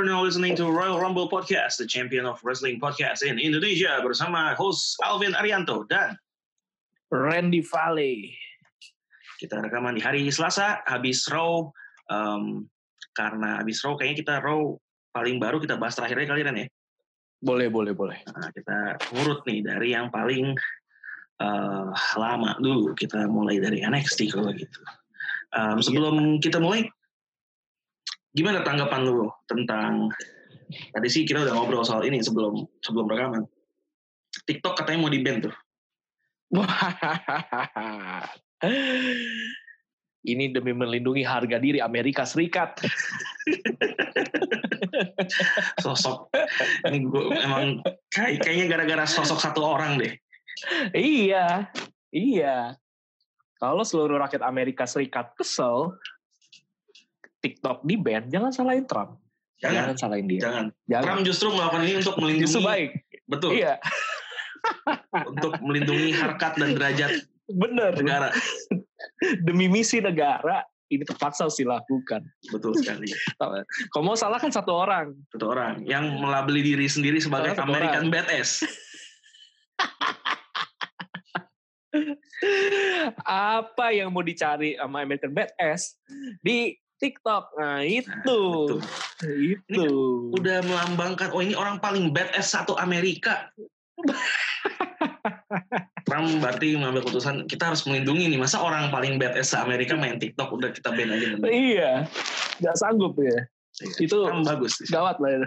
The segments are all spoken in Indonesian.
Are now listening to Royal Rumble Podcast, the champion of wrestling podcast in Indonesia bersama host Alvin Arianto dan Randy Valley. kita rekaman di hari Selasa habis Raw um, karena habis Raw kayaknya kita Raw paling baru kita bahas terakhirnya kalian ya. Boleh, boleh, boleh. Nah, kita urut nih dari yang paling uh, lama dulu. Kita mulai dari NXT kalau gitu. Um, sebelum kita mulai, gimana tanggapan lu tentang tadi sih kita udah ngobrol soal ini sebelum sebelum rekaman. TikTok katanya mau di ban tuh. Ini demi melindungi harga diri Amerika Serikat. Sosok ini gue emang kayak kayaknya gara-gara sosok satu orang deh. iya, iya. Kalau seluruh rakyat Amerika Serikat kesel, TikTok di ban, jangan salahin Trump. Jangan, Jangan salahin dia. jangan. Jangan. Trump justru melakukan ini untuk melindungi Justru baik. betul Iya, untuk melindungi harkat dan derajat bener. negara. Demi misi negara, ini terpaksa harus dilakukan. Betul sekali. Kalau mau salah kan satu orang. Satu orang yang melabeli diri sendiri sebagai Salah satu American Badass. Apa yang mau dicari sama American Badass di TikTok? Nah itu, betul. itu. Udah melambangkan, oh ini orang paling badass satu Amerika. Trump berarti mengambil keputusan kita harus melindungi nih. Masa orang paling badass se-Amerika main TikTok udah kita ban aja. Iya, nggak sanggup ya. Itu Trump bagus. gawat lah ya.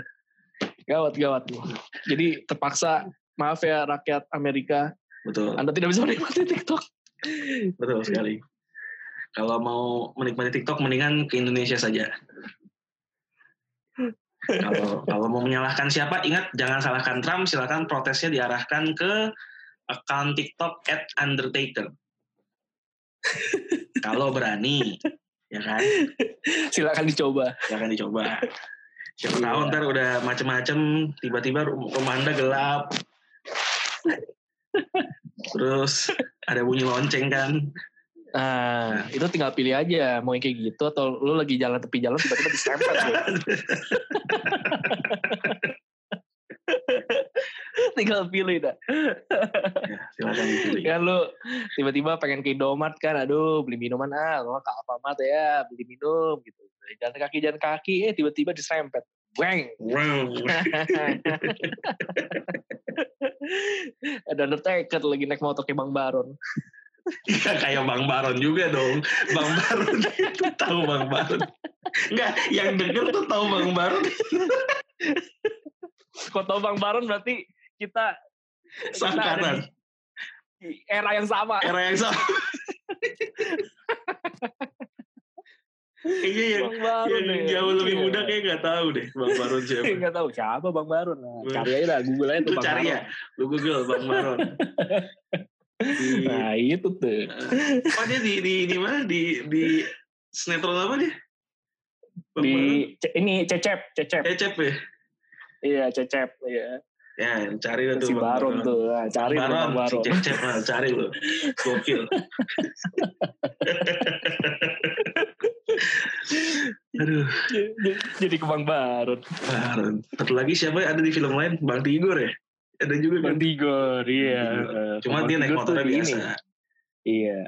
Gawat, gawat. Jadi terpaksa, maaf ya rakyat Amerika, Betul, Anda tidak bisa menikmati TikTok. betul sekali. Kalau mau menikmati TikTok mendingan ke Indonesia saja. Kalau kalau mau menyalahkan siapa, ingat jangan salahkan Trump, silakan protesnya diarahkan ke account TikTok at Undertaker. kalau berani, ya kan, Silakan dicoba. silakan dicoba. Siapa Iya. tahu ntar udah macem-macem, tiba-tiba rum- rumah anda gelap. Terus ada bunyi lonceng kan. Nah, itu tinggal pilih aja mau yang kayak gitu atau lu lagi jalan tepi jalan tiba-tiba disempet lu. tinggal pilih dah. Ya, silakan dipilih. Kan lu tiba-tiba pengen ke Indomaret kan, aduh beli minuman ah, lo ke Alfamart ya, beli minum gitu. Jalan kaki jalan kaki, eh tiba-tiba disempet. Bang. Wow. Ada Undertaker lagi naik motor ke Bang Baron. Ya, kayak Bang Baron juga dong. Bang Baron itu tahu Bang Baron. Enggak, yang denger tuh tahu Bang Baron Kau tahu Bang Baron berarti kita di era yang sama. Era yang sama. Kayaknya yang, Bang yang deh. jauh lebih Iya. muda kayak nggak tahu deh Bang Baron siapa. Nggak tahu siapa Bang Baron. Nah, cari aja dah, Google aja tuh Bang cari Baron. ya, lu Google Bang Baron. Di, Nah itu tuh. oh dia di di di mana di di sinetron apa dia? Di? Ce- ini Cecep, Cecep. Ecep ya? Iya Cecep. Iya. Ya, cari lah tuh Si Bang Baron tuh. Nah, cari Baron, Bang Baron. si Cecep lah, cari lu. Gokil. Aduh, Jadi- Jadi ke Bang Baron. Baron. Satu lagi siapa yang ada di film lain? Bang Tigor ya? Ada juga kan? Bang Tigor, iya. Cuma Bang dia naik motornya di biasa. ini. Iya.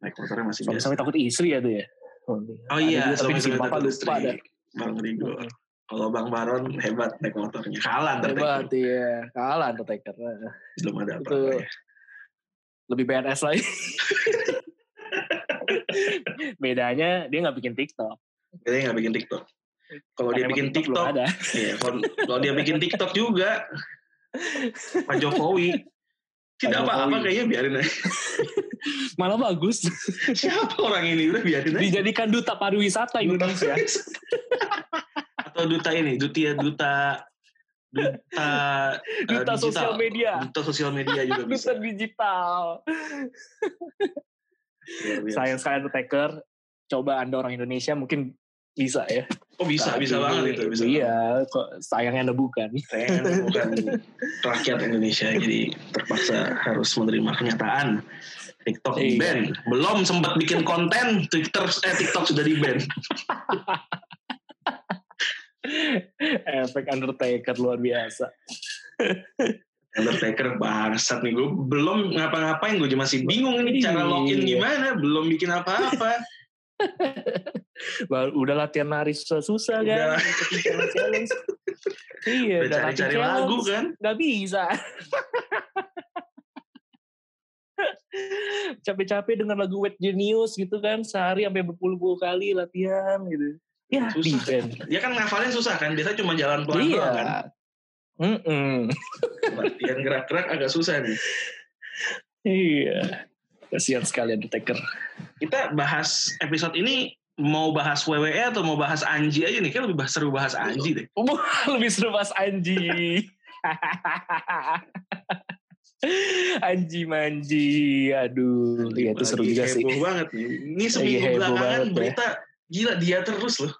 Naik motornya masih biasa. Suami-suami takut istri ya tuh ya. Oh iya, tapi di sini suami-suami bapak takut lupa istri. Bang Tigor. Kalau Bang Baron hebat naik motornya. Kalah ntar Hebat iya. Kalah Undertaker. Belum ada Itu apa-apa ya. lebih BNS lagi. Bedanya dia nggak bikin TikTok. Dia nggak bikin TikTok. Kalau dia bikin belum TikTok, ada. iya, kalau dia bikin TikTok juga, Pak Jokowi. Tidak Pak apa-apa kayaknya biarin aja. Malah bagus. Siapa orang ini? Udah biarin aja. Dijadikan duta pariwisata Indonesia. Atau duta ini, duta duta duta eh, Duta digital. sosial media. Duta sosial media juga bisa. Duta digital. Sayang sekali Undertaker. Coba Anda orang Indonesia mungkin bisa ya. Oh bisa, bisa Tapi, banget itu. Bisa Iya, kok sayangnya Anda bukan. Saya bukan rakyat Indonesia, jadi terpaksa harus menerima kenyataan. TikTok di Iya. ban. Belum sempat bikin konten, Twitter eh TikTok sudah di ban. Efek Undertaker luar biasa. Undertaker bangsat nih gue belum ngapa-ngapain gue masih bingung ini cara login Iya. gimana belum bikin apa-apa Udah latihan nari susah-susah kan. Iya, udah cari-cari latihan lagu kan Gak bisa. Capek-capek dengan lagu Wet Genius gitu kan. Sehari sampai berpuluh-puluh kali latihan gitu. Ya, Susah. dia kan ngafalin susah kan biasa cuma jalan pelan Iya. kan Mm-mm. latihan gerak-gerak agak susah nih Iya. Kasihan sekali Undertaker. kita bahas episode ini mau bahas WWE atau mau bahas Anji aja nih kan lebih seru bahas Anji deh Wah, lebih seru bahas Anji. Anji manji, aduh, iya itu seru Lagi juga sih. heboh banget nih ini Lagi seminggu heboh belakangan banget ya. berita gila dia terus loh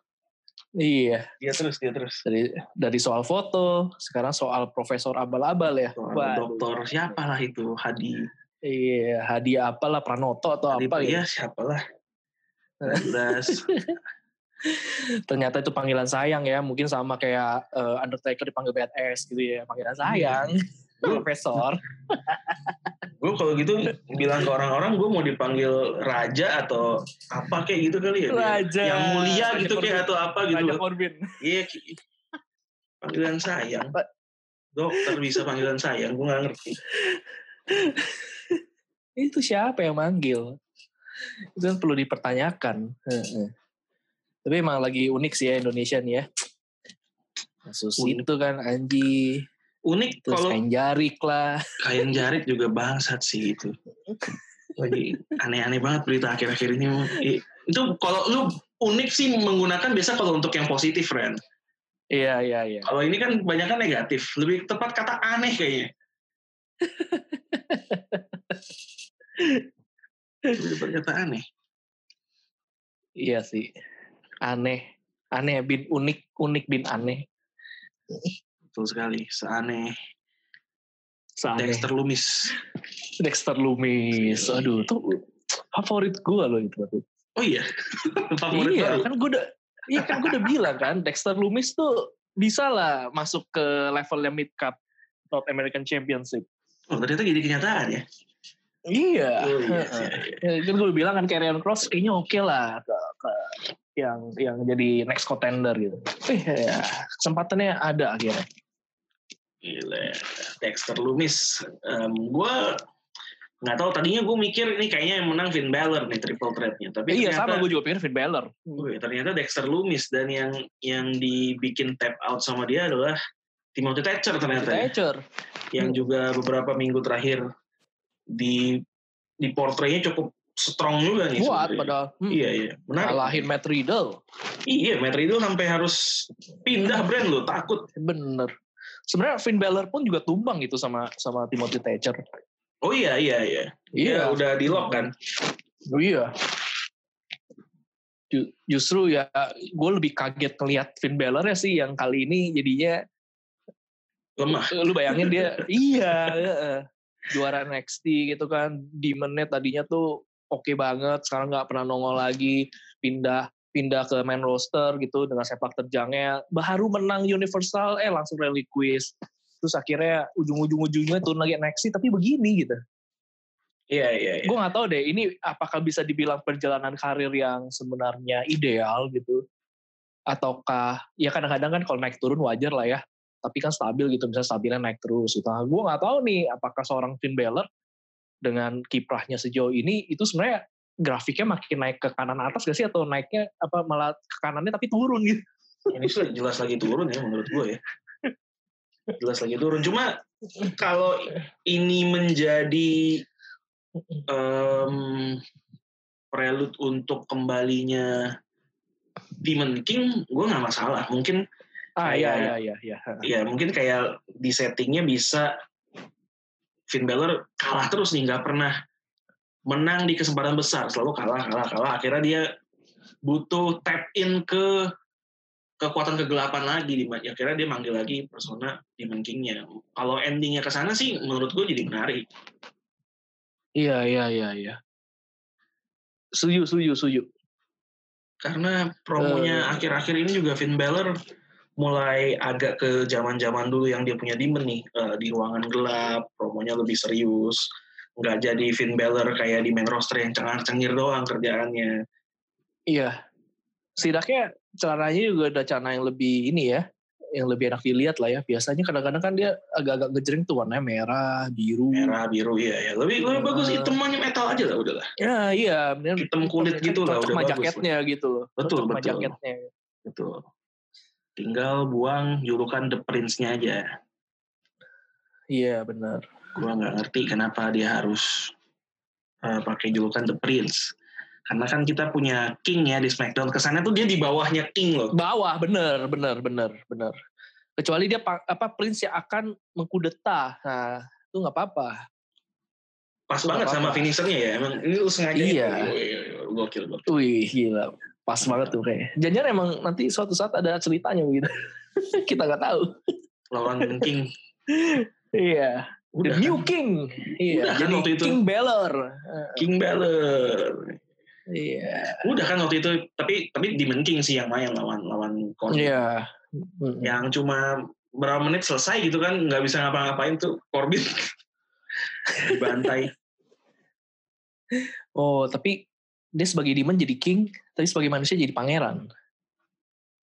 Iya, dia terus dia terus dari dari soal foto, sekarang soal Profesor Abal-abal ya. Soal Waduh. dokter siapa lah itu Hadi Iya, hadiah apalah Pranoto atau Hadi apa ya ya. siapa lah jelas Ternyata itu panggilan sayang ya, mungkin sama kayak eh, Undertaker dipanggil badass gitu ya, panggilan sayang. Profesor. gue kalau gitu bilang ke orang-orang gue mau dipanggil raja atau apa kayak gitu kali ya Raja. yang mulia Raja gitu kayak Corbin. atau apa gitu Raja. Corbin. iya panggilan sayang dokter bisa panggilan sayang gue nggak ngerti Itu siapa yang manggil? Itu kan perlu dipertanyakan. Tapi emang lagi unik sih ya Indonesia nih ya. Kasus Unik. itu kan Anji, unik terus kalau kain jarik lah. kain jarit juga bangsat sih itu lagi aneh-aneh banget berita akhir-akhir ini itu kalau lu unik sih menggunakan biasa kalau untuk yang positif Ren Iya, iya, iya. kalau ini kan banyak kan negatif lebih tepat kata aneh kayaknya lebih tepat kata aneh Iya sih. Aneh. Aneh bin unik, unik bin aneh. betul sekali seaneh Seaneh. Dexter Lumis Dexter Lumis. Aduh, tuh favorit gue loh itu. oh iya favorit iya, baru kan gue udah iya kan gue udah bilang kan Dexter Lumis tuh bisa lah masuk ke levelnya mid cup North American Championship. Oh ternyata jadi kenyataan ya Iya. oh, iya, iya, iya. Ya, kan gue bilang kan Karrion Cross kayaknya oke lah ke, ke yang yang jadi next contender gitu. Eh ya, kesempatannya ada akhirnya. Gila, Dexter Lumis. Em, gue nggak tahu tadinya gue mikir ini kayaknya yang menang Finn Balor nih triple threatnya. Tapi iya ternyata, sama gue juga pikir Finn Balor. Wih, ternyata Dexter Lumis dan yang yang dibikin tap out sama dia adalah Timothy Thatcher ternyata ya. Thatcher. yang juga beberapa minggu terakhir di di portraynya cukup strong juga nih. Kuat padahal. Hmm, Iya iya menarik. Kalahin Matt Riddle. Iya Matt Riddle sampai harus pindah brand loh takut. Bener. Sebenarnya Finn Balor pun juga tumbang gitu sama sama Timothy Thatcher. Oh iya iya iya. Iya udah di lock kan. Oh, iya. Ju- Justru ya gue lebih kaget ngelihat Finn Balor ya sih yang kali ini jadinya Lemah. lu bayangin dia iya juara NXT gitu kan Demonnya tadinya tuh oke banget sekarang nggak pernah nongol lagi pindah pindah ke main roster gitu dengan sepak terjangnya baru menang Universal eh langsung reliquis terus akhirnya ujung-ujung ujungnya turun lagi NXT tapi begini gitu Iya iya iya. gue nggak tahu deh ini apakah bisa dibilang perjalanan karir yang sebenarnya ideal gitu ataukah ya kadang-kadang kan kalau naik turun wajar lah ya tapi kan stabil gitu misalnya stabilnya naik terus gitu nah, gue nggak tahu nih apakah seorang Finn Balor dengan kiprahnya sejauh ini itu sebenarnya grafiknya makin naik ke kanan atas gak sih atau naiknya apa malah ke kanannya tapi turun gitu Ini jelas lagi turun ya menurut gue ya. Jelas lagi turun. Cuma kalau ini menjadi em, prelude untuk kembalinya Demon King, gue nggak masalah. Mungkin ah iya iya iya iya. Ya mungkin kayak di settingnya bisa Finn Balor kalah terus nih nggak pernah menang di kesempatan besar. Selalu kalah kalah kalah. Akhirnya dia butuh tap in ke kekuatan kegelapan lagi di akhirnya dia manggil lagi persona Demon King-nya. Kalau endingnya ke sana sih menurut gue jadi menarik. Iya iya iya iya. Setuju setuju setuju. Karena promonya Eh. akhir-akhir ini juga Finn Balor mulai agak ke zaman-zaman dulu yang dia punya demon nih uh, di ruangan gelap, promonya lebih serius, nggak jadi Finn Balor kayak di main roster yang cengar-cengir doang kerjaannya. Iya, setidaknya caranya juga ada cara yang lebih ini ya, yang lebih enak dilihat lah ya. Biasanya kadang-kadang kan dia agak-agak ngejreng tuh warnanya merah, biru. Merah, biru iya ya. Lebih lebih uh, bagus hitamnya metal aja lah udahlah. Ya iya, hitam kulit gitu lah udah bagus. jaketnya gitu loh. Betul, betul. jaketnya. Betul. Tinggal buang julukan The Prince-nya aja. Iya, benar. Gua nggak ngerti kenapa dia harus uh, pakai julukan The Prince karena kan kita punya King ya di SmackDown. Kesannya tuh dia di bawahnya King loh. Bawah, bener, bener, bener, bener. Kecuali dia apa Prince yang akan mengkudeta. Nah, itu nggak apa-apa. Pas itu banget apa -apa. sama finishernya ya. Emang ini lu sengaja. Iya. Oh, gokil, gokil. Wih, gila. Pas banget tuh kayak. Jangan emang nanti suatu saat ada ceritanya begitu. kita nggak tahu. Lawan King. iya. Udah, The New? King. Iya. Udah, kan Jadi waktu itu. King Balor. King Balor. Iya. Udah kan waktu itu, tapi tapi Demon King sih yang main lawan lawan Corbin. Iya. Yang cuma berapa menit selesai gitu kan, nggak bisa ngapa-ngapain tuh Corbin dibantai. Oh, tapi dia sebagai Demon jadi King, tapi sebagai manusia jadi pangeran.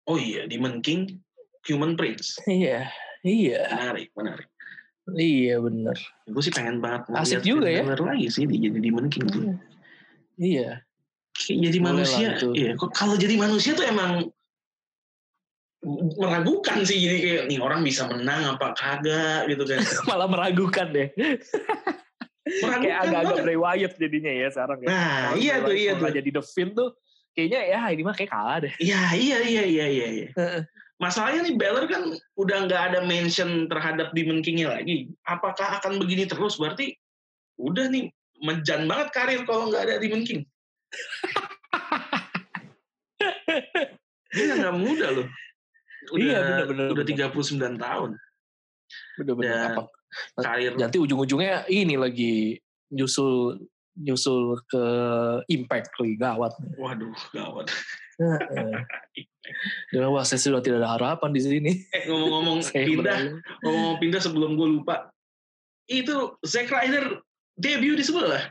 Oh iya, Demon King, Human Prince. Iya, iya. Menarik, menarik. Iya bener. Gue sih pengen banget Asik juga ya. lagi sih dia jadi Demon King tuh. Iya jadi Boleh manusia iya kalau jadi manusia tuh emang meragukan sih jadi kayak nih orang bisa menang apa kagak gitu kan malah meragukan deh kayak agak-agak Bray Wyatt jadinya ya sekarang ya nah Kalo iya tuh iya tuh jadi The Finn tuh kayaknya ya ini mah kayak kalah deh iya iya iya iya iya, iya. masalahnya nih Balor kan udah nggak ada mention terhadap Demon King-nya lagi apakah akan begini terus berarti udah nih menjan banget karir kalau nggak ada Demon King dia nggak muda loh. Udah, iya benar-benar. Udah tiga puluh sembilan tahun. Benar-benar. Karir. Nanti ujung-ujungnya ini lagi nyusul nyusul ke Impact lagi gawat. Waduh, gawat. Dengan wah saya sudah tidak ada harapan di sini. Eh, ngomong-ngomong pindah, ngomong pindah sebelum gue lupa. Itu Zack Ryder debut di sebelah.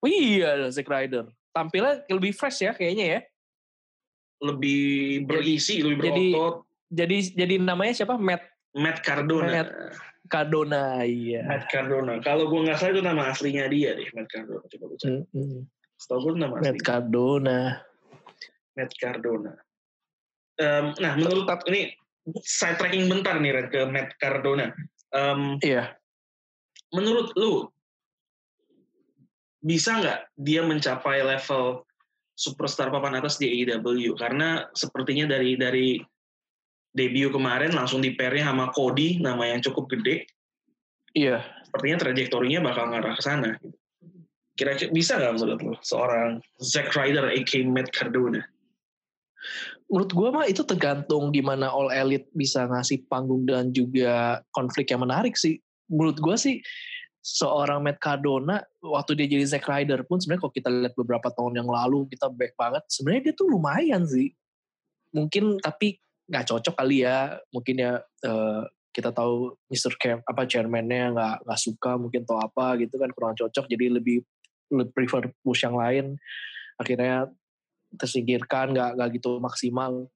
Oh iya, Zack Ryder tampilnya lebih fresh ya kayaknya ya. Lebih berisi, lebih berotot. Jadi jadi namanya siapa? Matt Matt Cardona. Matt Cardona, iya. Matt Cardona. Kalau gue nggak salah itu nama aslinya dia deh, Matt Cardona. Coba gue cek. Mm -hmm. Setahu gue nama Matt aslinya. Cardona. Matt Cardona. Um, nah, menurut ini saya tracking bentar nih Red, ke Matt Cardona. Um, iya. Menurut lu, bisa nggak dia mencapai level superstar papan atas di AEW karena sepertinya dari dari debut kemarin langsung di pairnya sama Cody nama yang cukup gede. Iya. Sepertinya trajektorinya bakal ngarah ke sana. Kira-kira bisa nggak menurut lo seorang Zack Ryder aka Matt Cardona? Menurut gue mah itu tergantung gimana All Elite bisa ngasih panggung dan juga konflik yang menarik sih. Menurut gue sih seorang Matt Cardona waktu dia jadi Zack Ryder pun sebenarnya kalau kita lihat beberapa tahun yang lalu kita back banget sebenarnya dia tuh lumayan sih mungkin tapi nggak cocok kali ya. Mungkin ya uh, kita tahu Mr. Camp apa chairmannya nggak nggak suka mungkin atau apa gitu kan kurang cocok jadi lebih lebih prefer push yang lain. Akhirnya tersingkirkan nggak nggak gitu maksimal.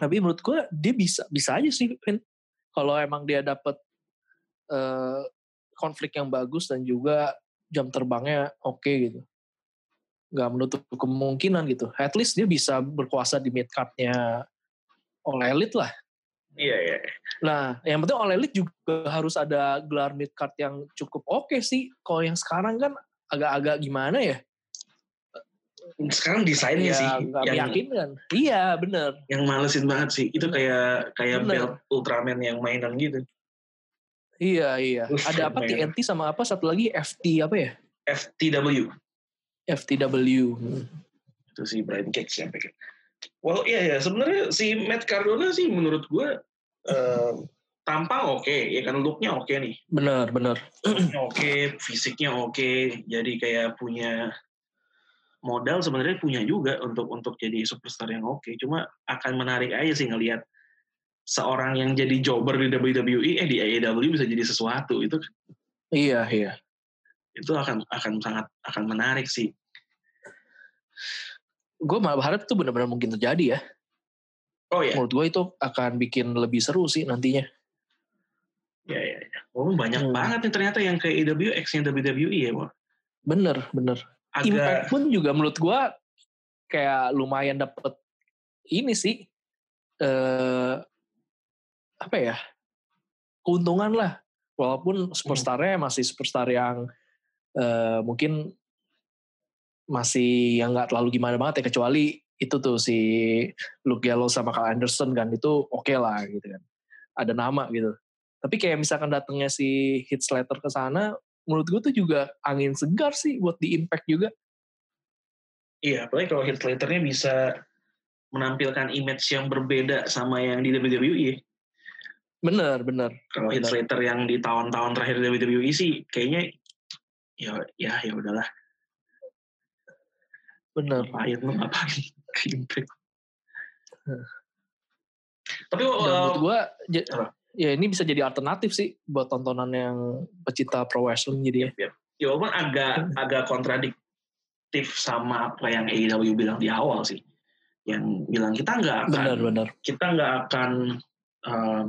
Tapi menurut gue dia bisa bisa aja sih kalau emang dia dapat uh, konflik yang bagus dan juga jam terbangnya oke okay gitu. Nggak menutup kemungkinan gitu. At least dia bisa berkuasa di mid cardnya All Elite lah iya iya nah yang penting All Elite juga harus ada gelar mid card yang cukup oke okay sih kalau yang sekarang kan agak-agak gimana ya sekarang desainnya ya, sih yang yakin kan iya bener yang malesin banget sih itu kayak kayak belt Ultraman yang mainan gitu Iya iya. Ada apa. TNT sama apa satu lagi FT apa ya? FTW. FTW. Hmm. Itu si Brian Cage yang pikir. Well iya ya sebenarnya si Matt Cardona sih menurut gue uh, tampang oke okay, ya kan looknya oke okay nih. Benar benar. oke okay, fisiknya oke okay, jadi kayak punya modal sebenarnya punya juga untuk untuk jadi superstar yang oke okay. cuma akan menarik aja sih ngelihat seorang yang jadi jobber di WWE eh di AEW bisa jadi sesuatu itu Iya, iya. itu akan akan sangat akan menarik sih. Gue malah berharap itu benar-benar mungkin terjadi ya. Oh ya, Menurut gue itu akan bikin lebih seru sih nantinya. ya ya. ya. Oh banyak Hmm. banget nih ternyata yang ke AEW X-nya WWE ya, Bang. Bener, bener. Impact Agak pun juga menurut gue kayak lumayan dapet ini sih. eh apa ya? Keuntungan lah. Walaupun superstarnya masih superstar yang eh, mungkin masih yang nggak terlalu gimana banget ya kecuali itu tuh si Luke Gallows sama Carl Anderson kan itu oke lah gitu kan. Ada nama gitu. Tapi kayak misalkan datangnya si Heath Slater ke sana menurut gue tuh juga angin segar sih buat di Impact juga. Iya, apalagi kalau Heath Slater-nya bisa menampilkan image yang berbeda sama yang di WWE. bener bener. Kalau Heath Benar. Slater yang di tahun-tahun terakhir di WWE sih kayaknya ya ya ya udahlah bener lu ngapain ke Impact. Tapi dan menurut uh, gue apa? ya ini bisa jadi alternatif sih buat tontonan yang pecinta pro wrestling jadi ya ya walaupun agak agak kontradiktif sama apa yang AEW bilang di awal sih. Yang bilang kita nggak akan bener bener kita nggak akan um,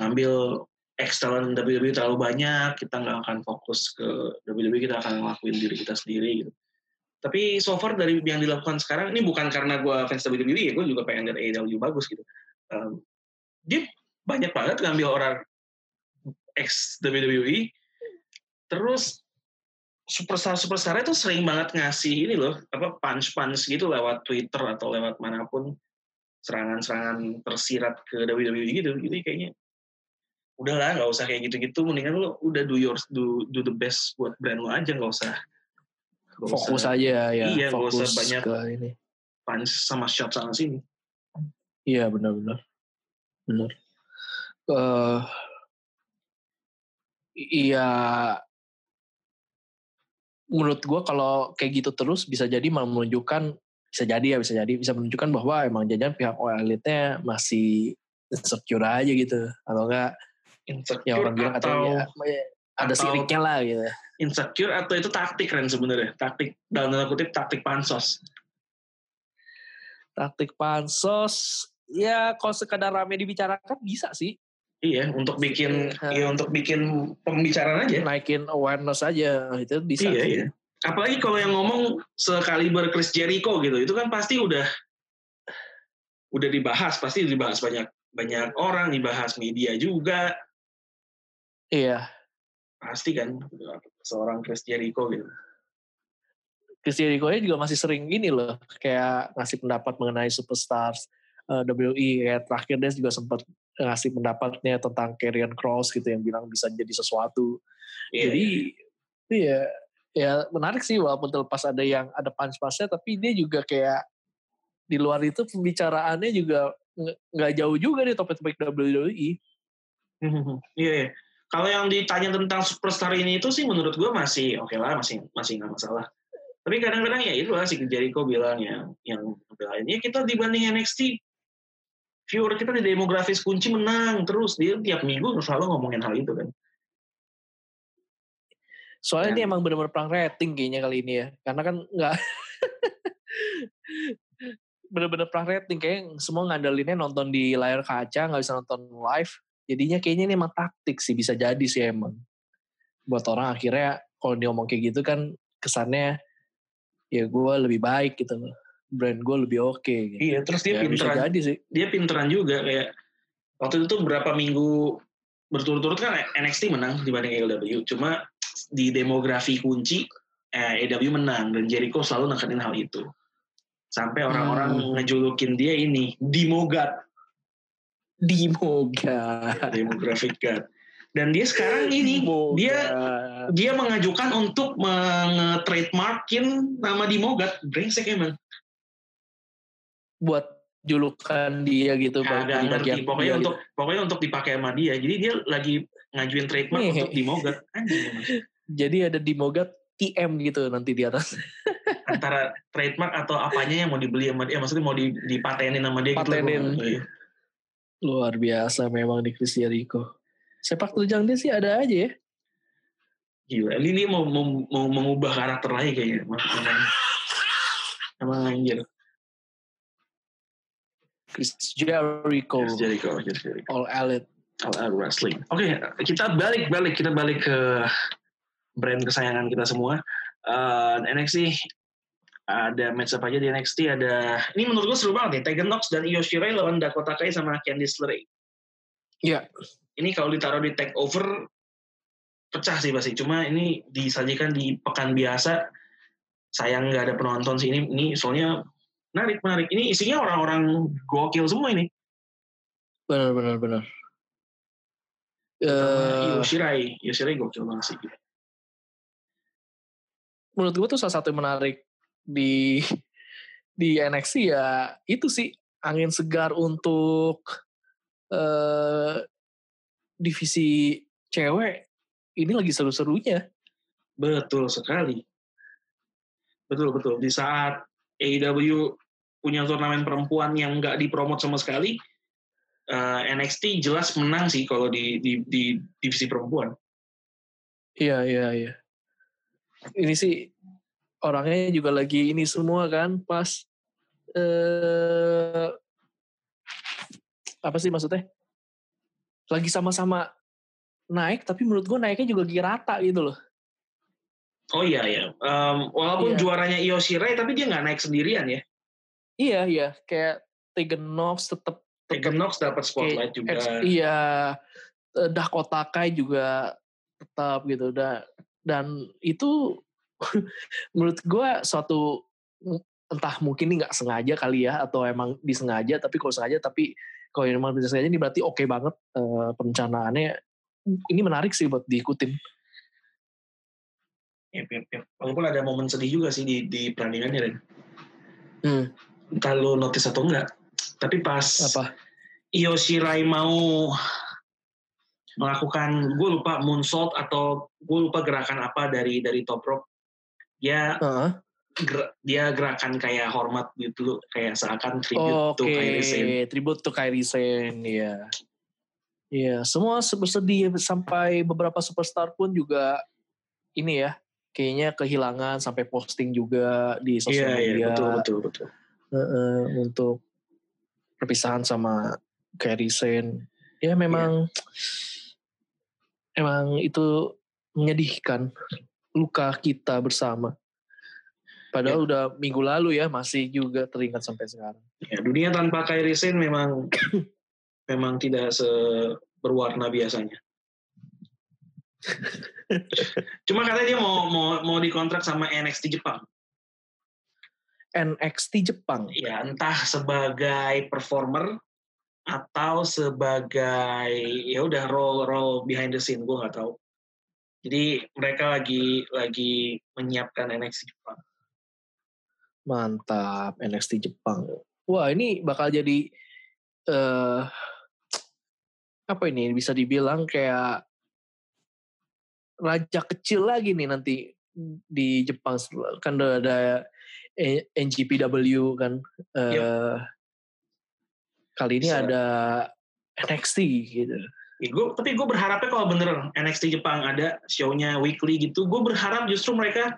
ngambil talent WWE terlalu banyak, kita nggak akan fokus ke WWE, kita akan ngelakuin diri kita sendiri gitu. Tapi so far dari yang dilakukan sekarang, ini bukan karena gue fans WWE ya, gue juga pengen lihat AEW bagus gitu. Um, dia banyak banget ngambil orang ex WWE, terus superstar superstar itu sering banget ngasih ini loh, apa punch punch gitu lewat Twitter atau lewat mana pun serangan-serangan tersirat ke WWE gitu, jadi kayaknya udahlah nggak usah kayak gitu-gitu, mendingan lo udah do your do do the best buat brand lo aja nggak usah fokus usah aja ya Iya, nggak usah fokus banyak. ke ini punch sama shot sana sini. Iya benar benar benar. Eh iya menurut gua kalau kayak gitu terus bisa jadi malah menunjukkan bisa jadi ya bisa jadi bisa menunjukkan bahwa emang jajan pihak OL elite-nya masih insecure aja gitu atau enggak Insecure ya orang bilang atau katanya ya, ada atau- siriknya lah gitu. Insecure atau itu taktik kan sebenarnya? Taktik dalam tanda kutip taktik pansos. Taktik pansos ya kalau sekadar rame dibicarakan bisa sih. Iya untuk bikin Iya. iya untuk bikin pembicaraan aja. Naikin awareness aja itu bisa iya iya. Apalagi kalau yang ngomong sekaliber Chris Jericho gitu itu kan pasti udah udah dibahas pasti dibahas banyak banyak orang dibahas media juga. Iya, pasti kan seorang Chris Jericho gitu Chris Jericho juga masih sering ini loh, kayak ngasih pendapat mengenai superstars eh, WWE. Kayak terakhir dia juga sempat ngasih pendapatnya tentang Karrion Cross gitu yang bilang bisa jadi sesuatu. Iya, Jadi iya ya menarik sih walaupun terlepas ada yang ada punch-punchnya tapi dia juga kayak di luar itu pembicaraannya juga nggak jauh juga nih topik-topik WWE. Iya, iya. Kalau yang ditanya tentang superstar ini itu sih menurut gue masih oke lah, masih masih nggak masalah. Tapi kadang-kadang ya itu lah si Jericho bilang yang yang ya kita dibanding NXT viewer kita di demografis kunci menang terus dia tiap minggu selalu ngomongin hal itu kan. Soalnya Ya. ini emang benar-benar perang rating kayaknya kali ini ya. Karena kan nggak bener-bener perang rating kayak semua ngandelinnya nonton di layar kaca nggak bisa nonton live jadinya kayaknya ini emang taktik sih bisa jadi sih emang buat orang akhirnya kalau dia ngomong kayak gitu kan kesannya ya gue lebih baik gitu loh brand gue lebih oke gitu. Iya, terus dia ya, bisa pinteran, jadi sih dia pinteran juga kayak waktu itu berapa minggu berturut-turut kan NXT menang dibanding AEW. Cuma di demografi kunci eh, AEW menang dan Jericho selalu nekenin hal itu. Sampai orang-orang Hmm. ngejulukin dia ini Dimogat, Dimoga demographic god. Dan dia sekarang ini dia dia mengajukan untuk menge-trademarkin nama Dimogat. Brengsek emang. buat julukan dia gitu Bang, Kagak di ngerti. Pokoknya dia untuk pokoknya untuk dipakai sama dia. Jadi dia lagi ngajuin trademark Nih. untuk Dimogat. Anjing gitu. jadi ada Dimoga TM gitu nanti di atas antara trademark atau apanya yang mau dibeli sama dia, maksudnya mau di- dipatenin sama dia gitu. Patenin. Luar biasa memang di Chris Jericho. Sepak terjang dia sih ada aja ya. Gila, ini mau, mau, mau mengubah karakter lagi kayaknya. Emang, anjir. Chris Jericho. Chris Jericho, Chris Jericho. All Elite. All Out Wrestling. Oke, kita balik balik kita balik ke brand kesayangan kita semua. Uh, NXT ada match apa aja di NXT ada ini menurut gue seru banget nih Tegan Nox dan Io Shirai lawan Dakota Kai sama Candice LeRae. Iya. Ini kalau ditaruh di takeover pecah sih pasti. Cuma ini disajikan di pekan biasa. Sayang nggak ada penonton sih ini. Ini soalnya menarik menarik. Ini isinya orang-orang gokil semua ini. Benar benar benar. Uh, Io Shirai, Io Shirai gokil banget sih. Menurut gue tuh salah satu yang menarik di di NXT ya itu sih angin segar untuk uh, divisi cewek ini lagi seru-serunya. Betul sekali. Betul betul. Di saat AEW punya turnamen perempuan yang nggak dipromot sama sekali, uh, eh, NXT jelas menang sih kalau di, di di divisi perempuan. Iya iya iya. Ini sih orangnya juga lagi ini semua kan pas eh apa sih maksudnya? Lagi sama-sama naik tapi menurut gue naiknya juga lagi rata gitu loh. Oh iya ya. Um, walaupun iya. juaranya Io Shirai tapi dia nggak naik sendirian ya. Iya iya kayak Tegan Nox tetap Tegan Nox dapat spotlight juga. iya, eh, Dakota Kai juga tetap gitu dan dan itu menurut gue suatu entah mungkin ini nggak sengaja kali ya atau emang disengaja tapi kalau sengaja tapi kalau emang disengaja ini berarti oke okay banget uh, perencanaannya ini menarik sih buat diikutin. Ya, ya, ya. Walaupun ada momen sedih juga sih di, di perandingannya, Ren. Hmm. Entah lu notice atau enggak. Tapi pas apa? Io Shirai mau melakukan gue lupa moonsault atau gue lupa gerakan apa dari dari top rope dia uh-huh. ger, dia gerakan kayak hormat gitu kayak seakan tribute oh, to Kairi Sane tribute to Kairi Sane ya Iya, semua bersedih sampai beberapa superstar pun juga ini ya, kayaknya kehilangan sampai posting juga di sosial yeah, media. Iya, betul betul betul. Uh, uh, untuk perpisahan sama Carrie Sen. Ya memang yeah. emang itu menyedihkan luka kita bersama. Padahal yeah. udah minggu lalu ya masih juga teringat sampai sekarang. Ya, dunia tanpa Kyrie Sen memang memang tidak se berwarna biasanya. Cuma katanya dia mau mau mau dikontrak sama NXT Jepang. NXT Jepang. Ya, entah sebagai performer atau sebagai ya udah role role behind the scene gue nggak tahu. Jadi mereka lagi lagi menyiapkan NXT Jepang. Mantap NXT Jepang. Wah ini bakal jadi uh, apa ini bisa dibilang kayak raja kecil lagi nih nanti di Jepang kan udah ada NGPW kan uh, yep. kali ini bisa. ada NXT gitu. Ya, gue, tapi gue berharapnya kalau bener NXT Jepang ada show-nya weekly gitu, gue berharap justru mereka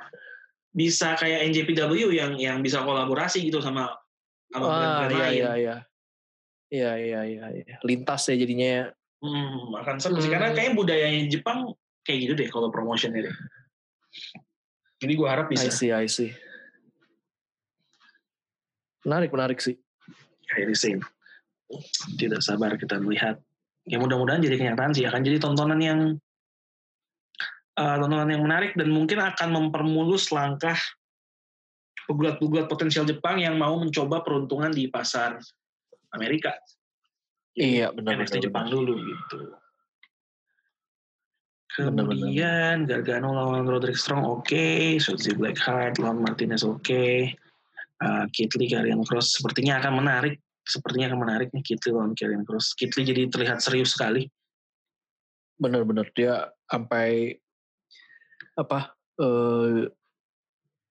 bisa kayak NJPW yang yang bisa kolaborasi gitu sama sama ah, brand-brand iya, lain. Iya iya. Iya iya iya iya. Lintas ya jadinya. Hmm, akan seru hmm. sih karena kayaknya budayanya Jepang kayak gitu deh kalau promotionnya deh. Jadi gue harap bisa. I see, I see. Menarik, menarik sih. Kayak same. Tidak sabar kita melihat ya mudah-mudahan jadi kenyataan sih akan jadi tontonan yang uh, tontonan yang menarik dan mungkin akan mempermulus langkah pegulat-pegulat potensial Jepang yang mau mencoba peruntungan di pasar Amerika. Jadi, iya benar. NXT benar, Jepang benar. dulu gitu. Kemudian Gargano lawan Roderick Strong oke, okay. Shotzi Blackheart lawan Martinez oke, okay. uh, Kit Lee Karrion Cross sepertinya akan menarik sepertinya akan menarik nih Kitli lawan Karen Cross. Kitli jadi terlihat serius sekali. Benar-benar dia sampai apa uh,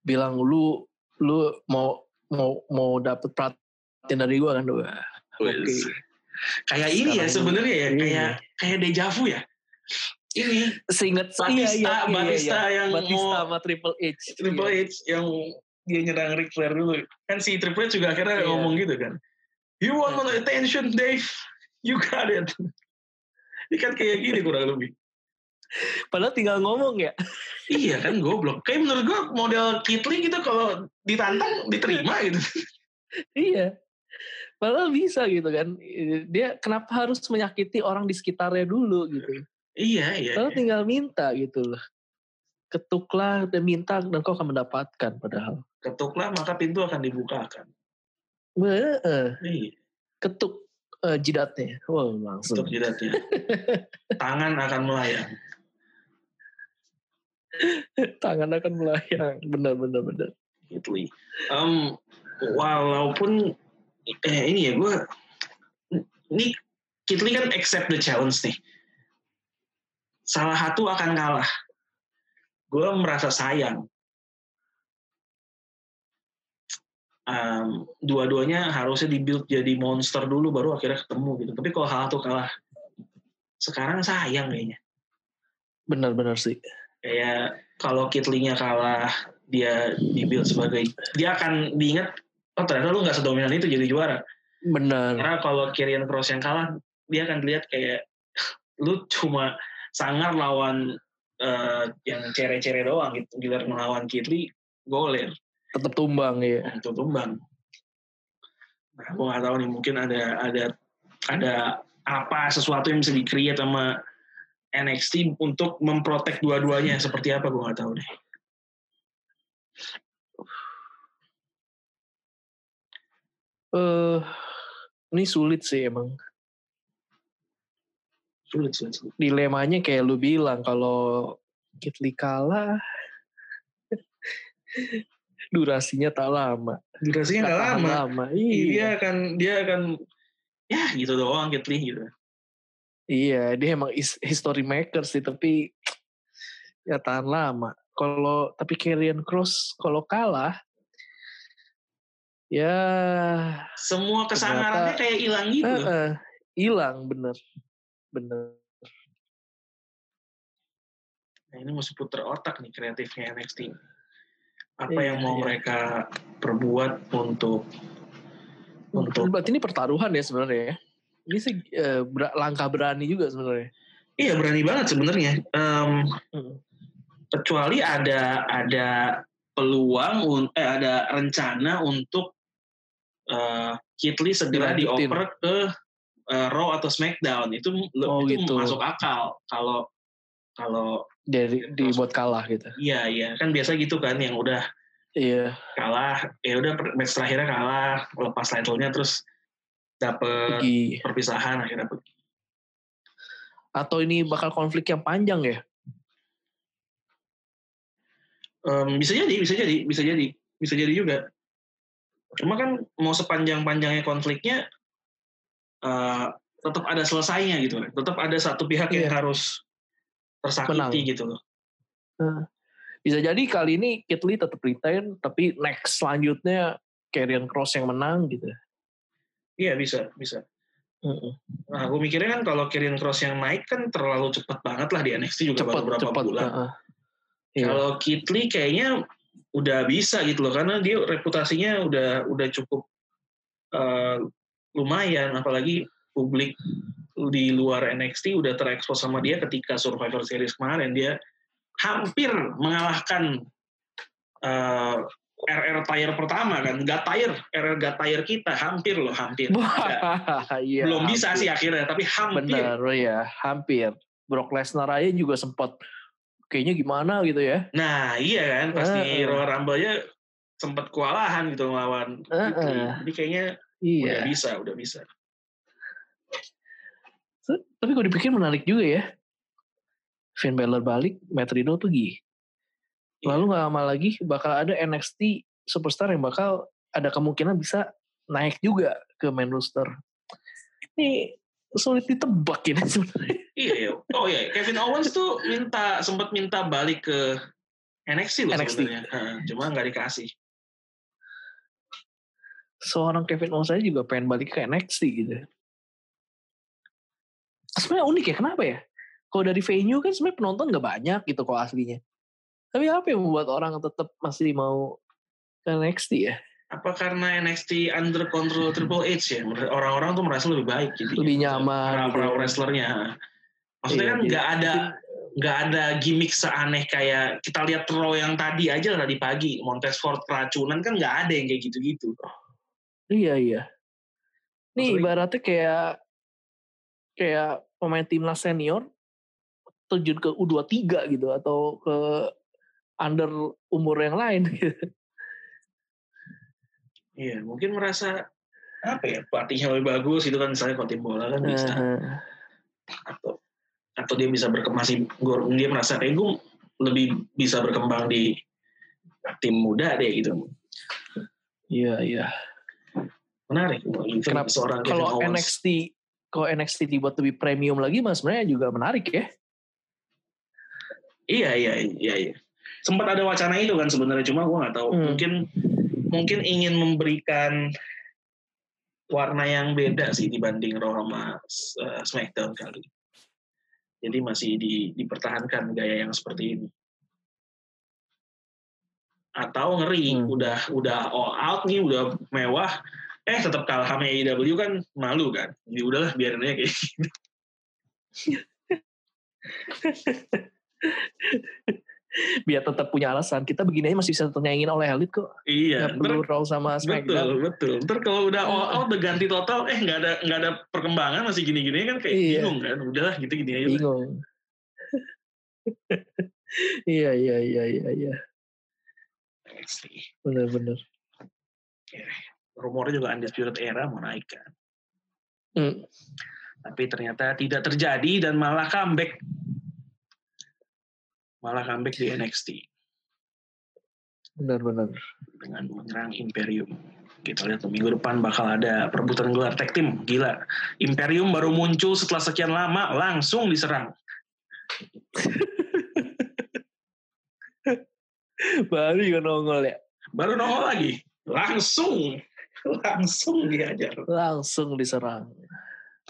bilang lu lu mau mau mau dapet perhatian dari gua kan Oke. Okay. Kayak ini ya sebenarnya ya, ini. kayak kayak dejavu ya. Ini Seinget Batista, iya, iya, iya, Batista iya. yang Batista mau sama Triple H. Triple Iya. H yang dia nyerang Ric Flair dulu. Kan si Triple H juga akhirnya Iya. ngomong gitu kan. You want my attention, Dave? You got it. Ini kan kayak gini kurang lebih. Padahal tinggal ngomong ya. iya kan goblok. Kayak menurut gua model Kitli gitu kalau ditantang diterima gitu. Iya. Padahal bisa gitu kan. Dia kenapa harus menyakiti orang di sekitarnya dulu gitu. iya, iya. Padahal iya. tinggal minta gitu loh. Ketuklah dan minta dan kau akan mendapatkan padahal. Ketuklah maka pintu akan dibukakan. Wah, Iya, ketuk eh, jidatnya. Wah, langsung. ketuk jidatnya. Tangan akan melayang. Tangan akan melayang. Benar, benar, benar. Kitli. Em, walaupun eh, ini ya gue ini Kitli kan accept the challenge nih. Salah satu akan kalah. Gue merasa sayang. Em, dua-duanya harusnya dibuild jadi monster dulu baru akhirnya ketemu gitu. Tapi kalau hal satu kalah, sekarang sayang kayaknya. Benar, benar sih. Kayak kalau Kitlinya kalah, dia dibuild sebagai dia akan diingat oh ternyata lu nggak sedominan itu jadi juara. Benar. Karena kalau Kyrian Cross yang kalah, dia akan dilihat kayak lu cuma sangar lawan eh, yang cere-cere doang gitu. Giliran melawan Kitli, goler Tetap tumbang ya. untuk tumbang. Nah, gue nggak tahu nih mungkin ada ada ada apa sesuatu yang bisa di-create sama NXT untuk memprotek dua-duanya seperti apa gue nggak tahu deh. Eh, ini sulit sih emang. Sulit, sulit, sulit. Dilemanya kayak lu bilang kalau Kitli kalah durasinya tak lama. Durasinya nggak tahan lama. Iya. Dia akan dia akan ya gitu doang Kitli gitu. Iya, dia emang is- history maker sih, tapi ya tahan lama. Kalau tapi Karrion Cross kalau kalah, ya Semua kesangarannya kayak hilang gitu. eh, eh, hilang bener, bener. Nah, ini mesti puter otak nih kreatifnya NXT. Apa Iya, yang mau iya. mereka perbuat untuk untuk Berarti ini pertaruhan ya sebenarnya ya. Ini sih ber- langkah berani juga sebenarnya. iya berani banget sebenarnya. Hmm. kecuali ada ada peluang eh ada rencana untuk eh Kitli segera Dilanjutin. dioper ke eh, Raw atau SmackDown itu Oh, itu gitu. masuk akal kalau kalau Jadi dibuat kalah gitu. iya iya kan biasa gitu kan yang udah Iya, kalah ya udah match terakhirnya kalah lepas title-nya terus dapet pergi. perpisahan akhirnya pergi. Atau ini bakal konflik yang panjang ya? Em, bisa jadi bisa jadi bisa jadi bisa jadi juga cuma kan mau sepanjang panjangnya konfliknya eh, tetap ada selesainya gitu tetap ada satu pihak yang Iya. harus tersakiti Menang. gitu loh Bisa jadi kali ini Kitli tetap retain, tapi next selanjutnya Karrion Cross yang menang gitu. iya bisa bisa Mm-mm. nah aku mikirnya kan kalau Kirin Cross yang naik kan terlalu cepat banget lah di NXT juga Cepat, baru berapa cepat. bulan uh-uh. Iya. Kalau Kitli kayaknya udah bisa gitu loh karena dia reputasinya udah udah cukup eh, lumayan apalagi publik di luar NXT udah terekspos sama dia ketika Survivor Series kemarin dia hampir mengalahkan eh, RR Tire pertama kan gak tire RR gak tire kita hampir loh hampir iya, belum bisa hampir. sih akhirnya tapi hampir Benar, oh ya, hampir. Brock Lesnar aja juga sempat kayaknya gimana gitu ya. nah iya kan pasti Eh, eh. Royal Rumble-nya sempat kewalahan gitu melawan Kitli. eh. jadi kayaknya Iya. udah bisa udah bisa Tapi kalau dipikir menarik juga ya. Finn Balor balik, Matt Riddle pergi. Iya. Lalu nggak lama lagi bakal ada NXT superstar yang bakal ada kemungkinan bisa naik juga ke main roster. Ini sulit ditebak ini sebenarnya. Iya, iya. Oh iya, Kevin Owens tuh minta sempat minta balik ke NXT loh NXT. sebenarnya. Cuma nggak dikasih. Seorang Kevin Owens aja juga pengen balik ke NXT gitu. Sebenarnya unik ya kenapa ya? Kalau dari venue kan sebenarnya penonton nggak banyak gitu kok aslinya. Tapi apa yang membuat orang tetap masih mau ke NXT ya? Apa karena NXT under control Triple H ya? Orang-orang tuh merasa lebih baik gitu lebih nyaman para, gitu. wrestlernya. Maksudnya iya, kan nggak ada nggak ada gimmick seaneh kayak kita lihat Raw yang tadi aja tadi pagi. Montez Ford keracunan kan nggak ada yang kayak gitu-gitu. Iya iya. Nih ibaratnya kayak kayak pemain timnas senior terjun ke U23 gitu atau ke under umur yang lain gitu. Iya, mungkin merasa apa ya pelatihnya lebih bagus itu kan misalnya kalau tim bola kan bisa uh, atau atau dia bisa berkembang dia merasa kayak gue lebih bisa berkembang di tim muda deh gitu. Iya iya. Menarik. Kenapa seorang kalau NXT kalau NXT dibuat lebih premium lagi mas sebenarnya juga menarik ya. Iya iya iya iya. Sempat ada wacana itu kan sebenarnya cuma gue nggak tahu hmm. mungkin mungkin ingin memberikan warna yang beda sih dibanding Raw sama uh, SmackDown kali. Jadi masih di, dipertahankan gaya yang seperti ini. Atau ngeri, hmm. udah udah all out nih, udah mewah, eh tetap kalah sama AEW kan malu kan. Jadi udahlah biarin aja kayak gitu. biar tetap punya alasan. Kita begini aja masih bisa ternyangin oleh elit kok. Iya. Gak perlu Raw sama SmackDown. Betul, betul. Ntar kalau udah all out, udah ganti total, eh nggak ada nggak ada perkembangan masih gini-gini kan kayak iya. bingung kan. Udahlah gitu gini aja. Bingung. iya, iya, iya, iya, iya. Bener-bener. Ya, rumornya juga Undisputed Era mau naik kan. Hmm. Tapi ternyata tidak terjadi dan malah comeback malah comeback di NXT. Benar-benar. Dengan menyerang Imperium. Kita lihat minggu depan bakal ada perebutan gelar tag team. Gila. Imperium baru muncul setelah sekian lama, langsung diserang. baru juga nongol ya? Baru nongol lagi. Langsung. Langsung diajar. Langsung diserang.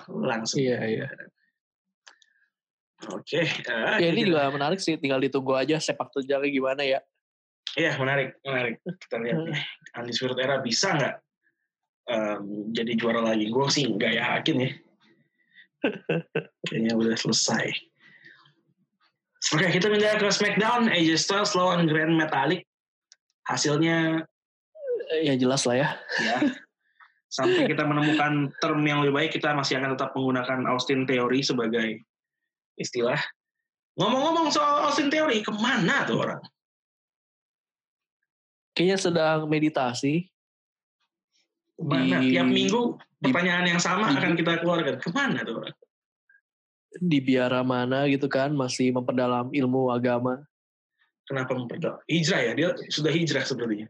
Langsung. Iya, iya. Oke. Uh, ya ini juga menarik sih, tinggal ditunggu aja sepak terjangnya gimana ya. Iya menarik, menarik. Kita lihat nih, Andi Spirit Era bisa nggak um, jadi juara lagi? Gue sih nggak yakin ya. Kayaknya udah selesai. Oke, kita pindah ke SmackDown. AJ Styles lawan Grand Metalik. Hasilnya ya jelas lah ya. Ya. Sampai kita menemukan term yang lebih baik, kita masih akan tetap menggunakan Austin Theory sebagai istilah. Ngomong-ngomong soal Austin Theory, ke mana tuh orang? Kayaknya sedang meditasi. Ke mana? Di, Tiap minggu pertanyaan di, yang sama di, akan kita keluarkan. Ke mana tuh orang? Di biara mana gitu kan, masih memperdalam ilmu agama. Kenapa memperdalam? Hijrah ya? Dia sudah hijrah sepertinya.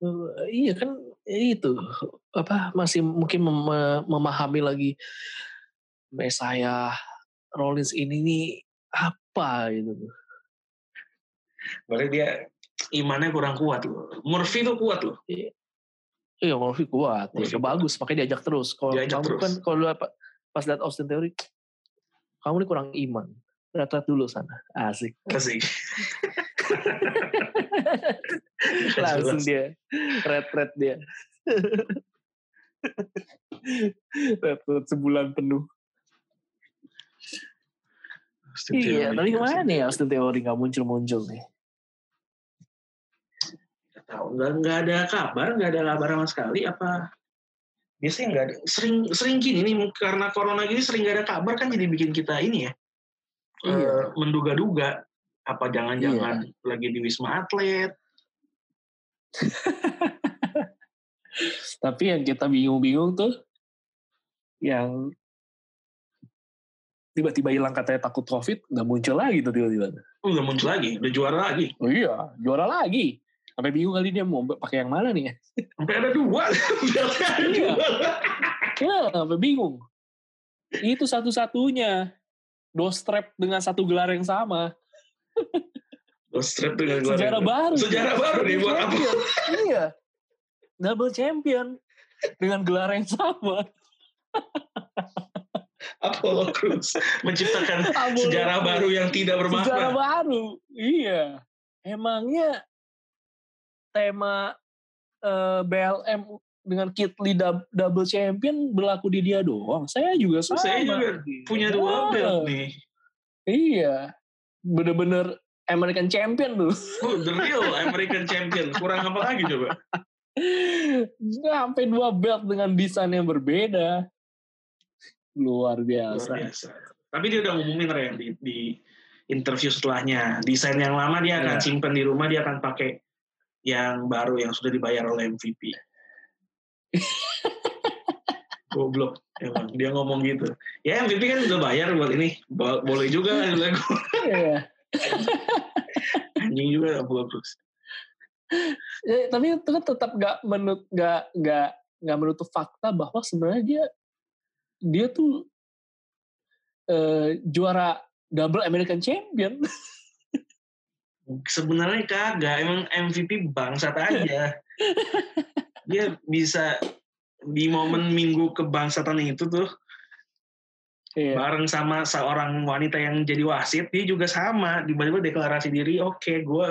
Uh, iya kan itu apa masih mungkin mem memahami lagi Mesaya Rollins ini nih apa gitu Berarti dia imannya kurang kuat loh. Murphy tuh kuat loh. Iya, iya Murphy kuat. Murphy ya, bagus, makanya diajak terus. Kalau kamu terus. kan kalau pas lihat Austin Theory, kamu ini kurang iman. Lihat-lihat dulu sana. Asik. Asik. Langsung dia. Red-red dia. red-red sebulan penuh. Austin iya, tapi ke mana nih Austin Theory nggak muncul-muncul nih? Tahu nggak nggak ada kabar, nggak ada kabar sama sekali apa? Biasanya nggak ada. Sering sering gini nih karena corona gini sering nggak ada kabar kan jadi bikin kita ini ya. Iya. Uh, menduga-duga apa jangan-jangan iya. lagi di wisma atlet. Tapi yang kita bingung-bingung tuh yang tiba-tiba hilang katanya takut covid nggak muncul lagi tuh tiba-tiba. Oh nggak muncul lagi? Udah juara lagi? Oh iya juara lagi. Sampai bingung kali dia mau pakai yang mana nih? Sampai ada dua. Iya. ya sampai bingung. Itu satu-satunya. Strap dengan satu gelar yang sama strap dengan gelar sejarah baru sejarah baru nih buat apa iya double champion dengan gelar yang sama Apollo Crews menciptakan Apollo sejarah Crews. baru yang tidak bermakna. Sejarah baru. Iya. Emangnya tema eh, BLM dengan Kit Lee dub- double champion berlaku di dia doang. Saya juga sama. Saya juga punya dua belt nih. Iya. Bener-bener American champion tuh. Oh, the real American Champion. Kurang apa lagi coba? Sampai dua belt dengan desain yang berbeda. Luar Luar biasa. biasa. Tapi dia udah ngumumin Ren di, di interview setelahnya. Desain yang lama dia akan Iya. simpen di rumah, dia akan pakai yang baru yang sudah dibayar oleh MVP. Goblok. Emang dia ngomong gitu. Ya MVP kan udah bayar buat ini. Bo- Boleh juga. Iya. Anjing juga Crews. Ya, tapi itu kan tetap gak menut gak gak gak menutup fakta bahwa sebenarnya dia dia tuh eh, juara double American champion. Sebenarnya kagak. Emang MVP bangsat aja. dia bisa di momen minggu kebangsatan itu tuh Iya. bareng sama seorang wanita yang jadi wasit dia juga sama tiba-tiba deklarasi diri oke gue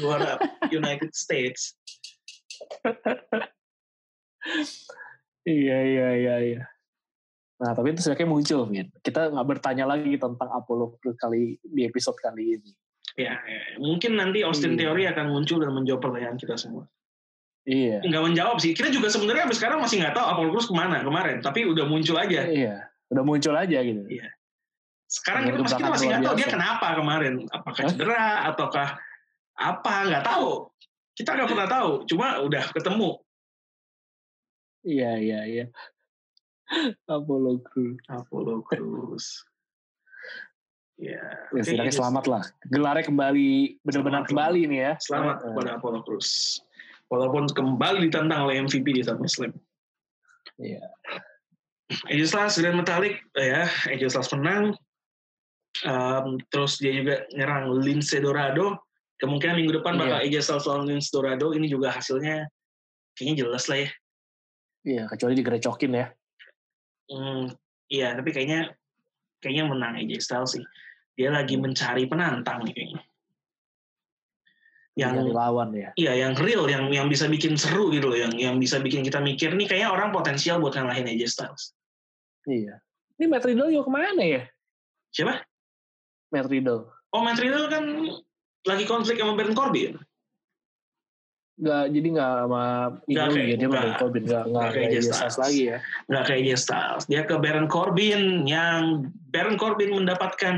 juara United States Iya iya iya iya. Nah tapi itu sebenarnya muncul, Min. Kita nggak bertanya lagi tentang Apollo kali di episode kali ini. ya ya. mungkin nanti Austin Iya. Theory akan muncul dan menjawab pertanyaan kita semua Iya. nggak menjawab sih kita juga sebenarnya sampai sekarang masih nggak tahu Apollo Crews ke mana kemarin tapi udah muncul aja Iya. Udah muncul aja gitu. Iya. sekarang kita, masih- kita masih nggak tahu dia kenapa kemarin apakah Hah? cedera ataukah apa nggak tahu kita nggak pernah tahu cuma udah ketemu Iya iya iya. Apollo Crews. Apollo Crews ya Ya, oke, setidaknya ini- selamat lah. Gelarnya kembali benar-benar kembali nih ya. Selamat Heeh. kepada Apollo Crews. Walaupun kembali ditantang oleh MVP di SummerSlam. Iya. AJ Styles Grand Metallic, eh, ya, AJ Styles menang. Um, terus dia juga nyerang Lince Dorado. Kemungkinan minggu depan bakal AJ Styles lawan Lince Dorado. Ini juga hasilnya kayaknya jelas lah ya. Iya, kecuali digerecokin ya. Hmm, iya, tapi kayaknya kayaknya menang AJ Styles sih. Dia lagi mencari penantang nih kayaknya. Yang lawan ya. Iya, yang real, yang yang bisa bikin seru gitu loh, yang yang bisa bikin kita mikir nih kayaknya orang potensial buat ngalahin AJ Styles. Iya. Ini Matt Riddle juga ke mana ya? Siapa? Matt Riddle. Oh, Matt Riddle kan lagi konflik sama Baron Corbin. Nggak, jadi nggak sama Inu kayak- ya, dia sama. Baron Corbin. Nggak, nggak Nggak kayak kayak AJ AJ Styles lagi ya. Nggak kayak AJ Styles. Dia ke Baron Corbin yang Baron Corbin mendapatkan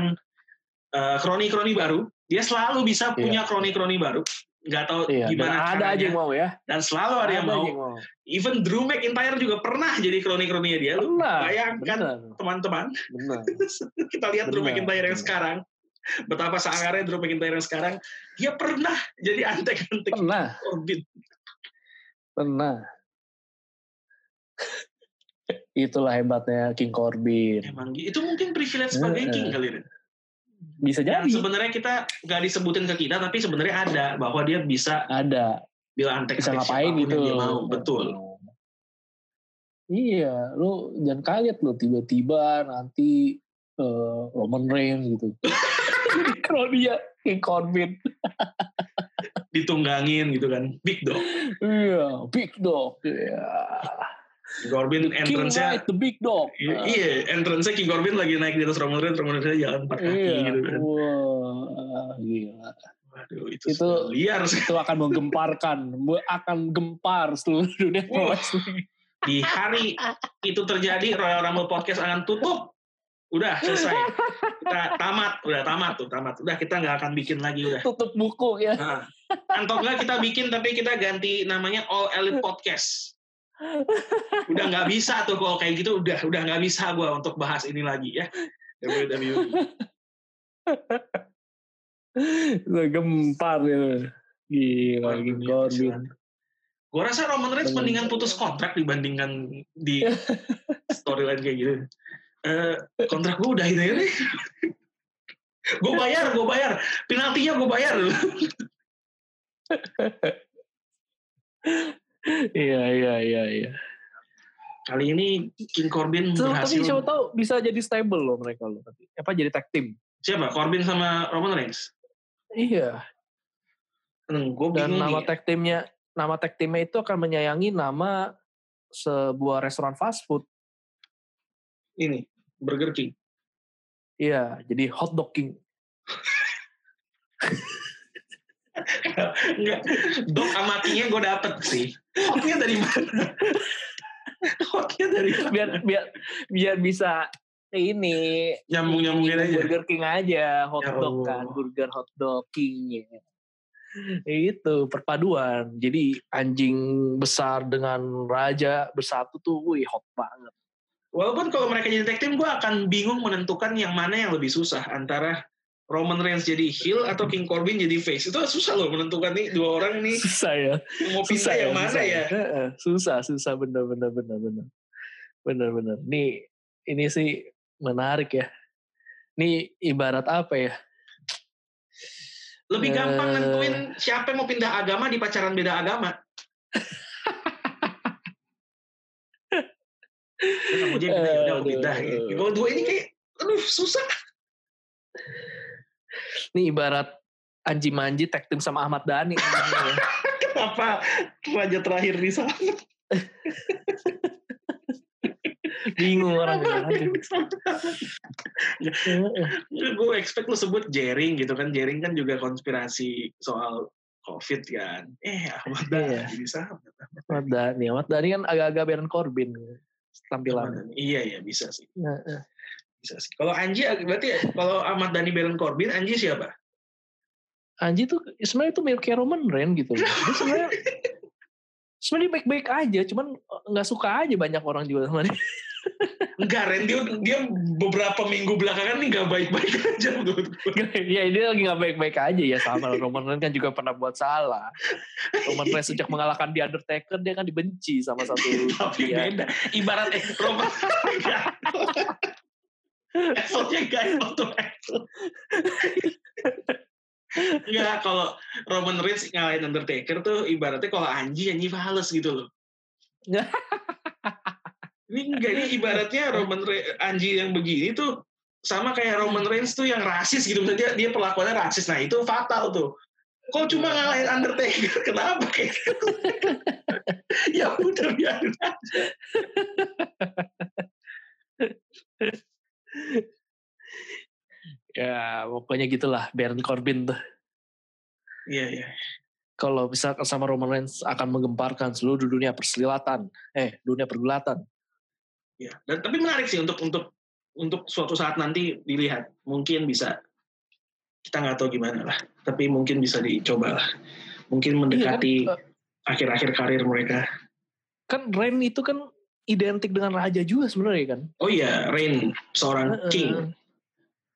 eh, kroni-kroni baru. Dia selalu bisa Iya. punya kroni-kroni baru. Nggak tahu Iya, dan gimana ada caranya. aja yang mau ya. Dan selalu ada yang aja mau. yang mau. Even Drew McIntyre juga pernah jadi kroni-kroninya dia. Lu bayangkan teman-teman. kita lihat Drew Benar, McIntyre yang sekarang betapa sangarnya Drew McIntyre yang sekarang dia pernah jadi antek-antek Pernah, Corbin pernah. Itulah hebatnya King Corbin. emang itu mungkin privilege sebagai king kali Ren. Bisa yang jadi. sebenarnya kita nggak disebutin ke kita tapi sebenarnya ada bahwa dia bisa Ada. bila antek Bisa ngapain gitu. dia mau betul Iya, lu jangan kaget lu tiba-tiba nanti eh, Roman Reigns gitu. Kalau dia King Corbin. ditunggangin gitu kan big dog Iya, big dog. Iya. Corbin King entrance-nya White, the big dog. i- iya entrance-nya King Corbin lagi naik di atas Roman Reigns Roman Reigns jalan empat kaki Iya. gitu kan Wah, gila. Waduh, itu, Itu- liar. Itu akan menggemparkan, akan gempar seluruh dunia pro wrestling. di hari itu terjadi Royal Rumble Podcast akan tutup udah selesai kita tamat udah tamat tuh tamat udah kita nggak akan bikin lagi udah Tutup buku ya. nah, atau enggak kita bikin tapi kita ganti namanya All Elite Podcast udah nggak bisa tuh kalau kayak gitu udah udah nggak bisa gue untuk bahas ini lagi ya WWE Udah gempar ya. Gila, Corbin. persilatan. Gue rasa Roman Reigns mendingan putus kontrak dibandingkan di storyline kayak gitu. Eh, kontrak gue udah ini nih. gue bayar, gue bayar. Penaltinya gue bayar. Iya, iya, iya, iya. Kali ini King Corbin So, berhasil. tapi siapa tahu bisa jadi stable loh mereka loh nanti. Apa jadi tag team? Siapa? Corbin sama Roman Reigns. Iya. Hmm, gue Dan nama nih. tag teamnya, nama tag teamnya itu akan menyayangi nama sebuah restoran fast food. Ini Burger King. Iya, jadi hot dog king. Enggak. Dok sama King-nya gue dapet sih. Hotnya dari mana? Hotnya dari mana? Biar biar biar bisa ini Nyambung-nyambungin aja. Burger King aja, hot Ya kan, burger hot dog king ya. Itu perpaduan. Jadi anjing besar dengan raja bersatu tuh, wih hot banget. Walaupun kalau mereka jadi tag team, gue akan bingung menentukan yang mana yang lebih susah antara Roman Reigns jadi heel atau King Corbin jadi face. Itu susah loh menentukan nih dua orang nih Susah ya. mau pindah yang mana susah ya. Heeh, Susah, susah bener bener bener bener. Bener bener. Nih ini sih menarik ya. Nih ibarat apa ya? Lebih gampang Eh. nentuin siapa yang mau pindah agama di pacaran beda agama. Ya, kamu aja yang pindah, yaudah aku pindah. Kalau dua ini kayak, aduh susah. Nih ibarat Anji Manji tag team sama Ahmad Dhani. ya. Kenapa raja terakhir di sana? Bingung orang ya. Aduh. Heeh. gue expect lu sebut Jering gitu kan. Jering kan juga konspirasi soal COVID kan. Eh, Ahmad Iya. Dhani di sana. Ahmad Dhani. Ahmad Dhani kan agak-agak Baron Corbin tampilan. Iya, iya bisa sih. Bisa sih. Kalau Anji berarti kalau Ahmad Dhani Baron Corbin, Anji siapa? Anji tuh sebenarnya itu mirip kayak Roman Reigns gitu. Dia sebenarnya sebenarnya baik-baik aja, cuman nggak suka aja banyak orang juga sama dia. Enggak, Ren. Dia, dia beberapa minggu belakangan nih gak baik-baik aja menurut gue. ya dia lagi nggak baik-baik aja ya sama Roman Reigns kan juga pernah buat salah. Roman Reigns sejak mengalahkan The Undertaker dia kan dibenci sama satu Tapi beda. Ibarat eh, Roman. Effortnya gak effort tuh effort. Enggak, kalau Roman Reigns ngalahin Undertaker tuh ibaratnya kalau Anji, Anji fales gitu loh. ini enggak, ini ibaratnya Roman Re- Anji yang begini tuh sama kayak Roman Reigns tuh yang rasis gitu. Dia, dia perlakuannya rasis. Nah itu fatal tuh. Kok cuma ngalahin Undertaker? Kenapa kayak gitu? ya udah biarin aja. Ya pokoknya gitulah Baron Corbin tuh. Iya, iya. Kalau bisa sama Roman Reigns akan menggemparkan seluruh dunia persilatan, eh dunia pergulatan. Ya, dan tapi menarik sih untuk untuk untuk suatu saat nanti dilihat. Mungkin bisa kita nggak tahu gimana lah. Tapi mungkin bisa dicoba lah. Mungkin mendekati Iya kan, akhir-akhir karir mereka. kan Reigns itu kan identik dengan raja juga sebenarnya kan. Oh iya, Reign seorang Heeh. king,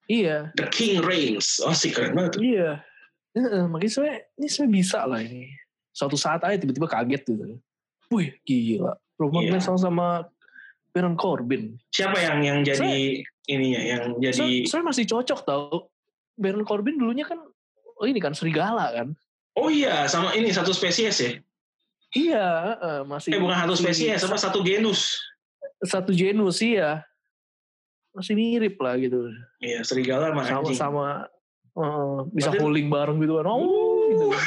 Iya, the king reigns. Oh sih keren banget. tuh. iya. Heeh, makanya sebenarnya ini sebenarnya bisa lah ini. Suatu saat aja tiba-tiba kaget gitu. Wih, gila. Roman Iya. Reigns sama sama Baron Corbin. Siapa yang yang jadi ininya, yang jadi? Saya, saya masih cocok tau. Baron Corbin dulunya kan, oh ini kan serigala kan. Oh iya, sama ini satu spesies ya? Iya, heeh, masih. Eh bukan satu spesies, sama satu genus. Satu genus iya. Masih mirip lah gitu. Iya, serigala sama Sama anjing. sama eh, bisa Berarti- holding bareng gitu kan. Oh, gitu.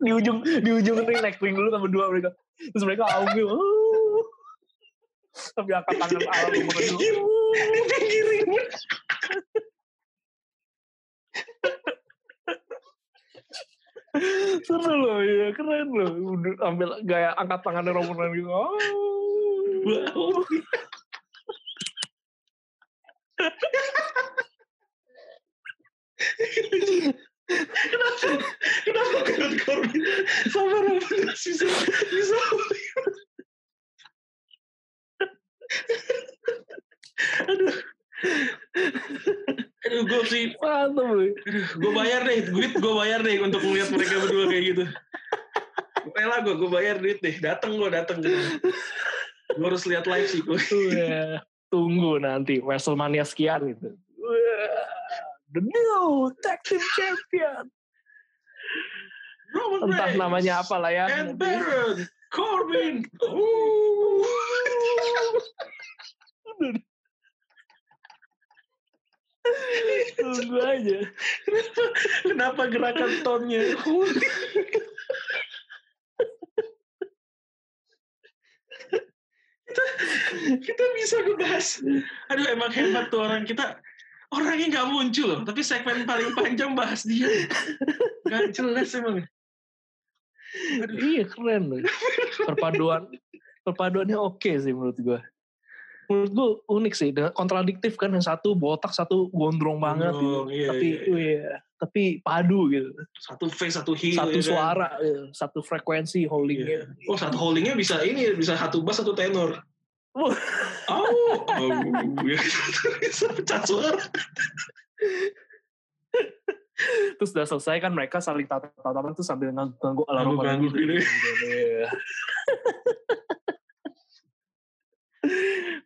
di ujung di ujung ring naik ring dulu kan berdua mereka. Terus mereka aung gitu. Sambil angkat tangan alam mereka dulu. Seru loh, ya keren loh. Ambil gaya angkat tangannya Roman Reigns gitu. Oh. Wow. kenapa kenapa Baron Corbin sama Roman bisa bisa aduh aduh gue sih Mantap gue bayar deh duit gue bayar deh untuk melihat mereka berdua kayak gitu rela gue gue bayar duit deh datang gue datang gue harus lihat live sih gue Wah, Tunggu nanti WrestleMania sekian gitu. Wah, The new tag team champion. Roman Entah Reigns namanya apa lah ya. and Baron Corbin. Uh. Tunggu aja. Kenapa gerakan tonnya? kita, kita bisa ngebahas. Aduh emang hebat tuh orang kita. Orangnya nggak muncul loh, tapi segmen paling panjang bahas dia. Gak jelas emang. Aduh. Iya keren loh. Perpaduan perpaduannya oke sih menurut gue. Menurut gue unik sih, kontradiktif kan yang satu botak, satu gondrong banget gitu. Iya, tapi iya. iya. tapi padu gitu. Satu face, satu heel. Satu ya kan? suara, kan? satu frekuensi holdingnya. Iya. Oh satu holdingnya bisa ini, bisa satu bass, satu tenor. oh, oh, bisa pecah suara. Terus udah selesai kan mereka saling tatapan tuh sambil nganggu alarm gitu. gitu.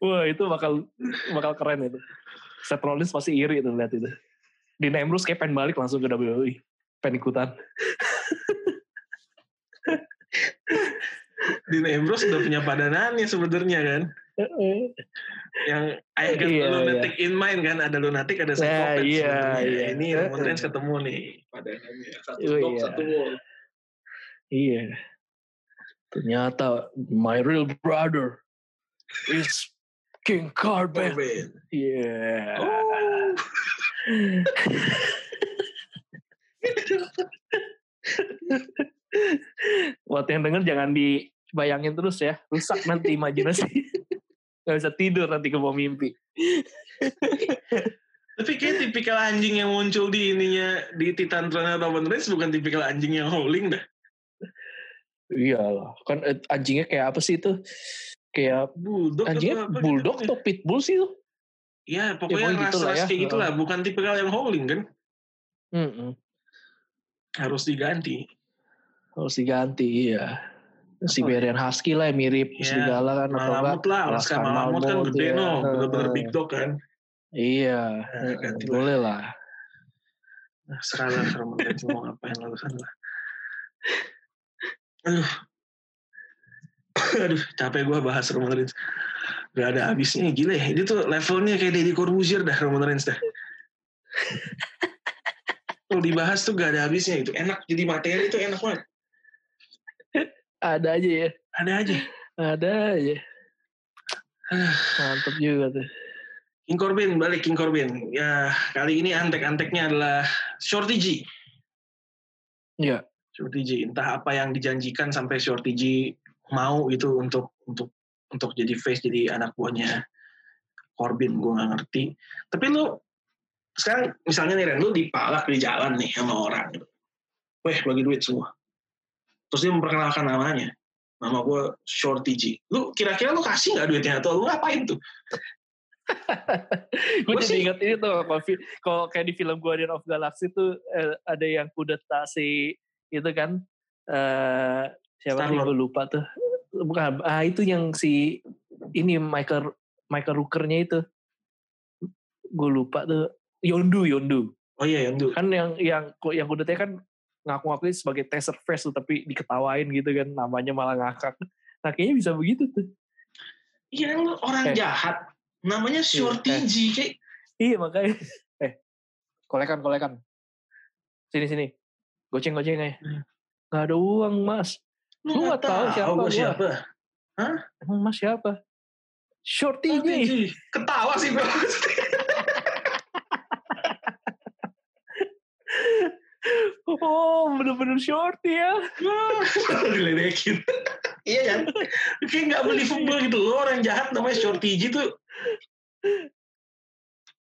Wah itu bakal bakal keren itu. Seth Rollins pasti iri itu lihat itu. Di Ambrose kayak pengen balik langsung ke WWE. Pengen ikutan. Dean Ambrose udah punya padanannya sebenarnya kan. yang I got iya, lunatic iya. in mind kan ada lunatic ada yeah, iya, iya. ini Roman Reigns ketemu nih padanannya satu oh, iya. satu wall iya ternyata my real brother is King Carbon yeah oh. Buat yang denger jangan dibayangin terus ya, rusak nanti imajinasi. Gak bisa tidur nanti ke bawah mimpi. Tapi kayak tipikal anjing yang muncul di ininya di Titan Throne Roman Reigns bukan tipikal anjing yang howling dah. Iya lah, kan eh, anjingnya kayak apa sih itu? Kayak bulldog anjingnya atau bulldog gitu atau pitbull sih itu? Ya pokoknya ya, ras, gitu ras ya. kayak gitulah, bukan tipikal yang howling kan? Mm -mm. Harus diganti. Harus diganti, iya. Siberian Husky lah yang mirip yeah. serigala kan atau enggak lah Alaska Malamut kan gede ya. no bener-bener big dog kan iya nah, boleh lah nah, serah mereka mau ngapain lalu sana aduh aduh capek gue bahas Roman Reigns gak ada habisnya gila ya ini tuh levelnya kayak Deddy Corbuzier dah Roman Reigns dah kalau dibahas tuh gak ada habisnya itu enak jadi materi itu enak banget ada aja ya. Ada aja. Ada aja. Mantap juga tuh. King Corbin, balik King Corbin. Ya, kali ini antek-anteknya adalah Shorty G. Iya. Shorty G. Entah apa yang dijanjikan sampai Shorty G mau itu untuk untuk untuk jadi face, jadi anak buahnya Corbin. Gue gak ngerti. Tapi lu, sekarang misalnya nih Ren, lu dipalak di jalan nih sama orang. Weh, bagi duit semua terus dia memperkenalkan namanya nama gue Shorty G lu kira-kira lu kasih nggak duitnya atau lu ngapain tuh gue jadi ingat ini tuh kalau kayak di film Guardian of Galaxy tuh eh, ada yang kudeta si itu kan eh, siapa sih gue lupa tuh. Bukan ah itu yang si ini Michael Michael Rookernya itu. Gue lupa tuh. Yondu Yondu. Oh iya Yondu. Kan yang yang yang kudeta kan ngaku-ngaku sebagai taser face tuh tapi diketawain gitu kan namanya malah ngakak. Nah kayaknya bisa begitu tuh. Iya orang eh. jahat. Namanya iya, Shorty eh. G kayak iya makanya. Eh kolekan kolekan. Sini sini. Goceng goceng ya hmm. nggak ada uang mas lu nggak tahu siapa gua siapa Hah? emang mas siapa Shorty G ketawa sih bro Oh, bener-bener shorty ya. Diledekin. iya kan? Kayak gak believable gitu loh. Orang jahat namanya shorty gitu.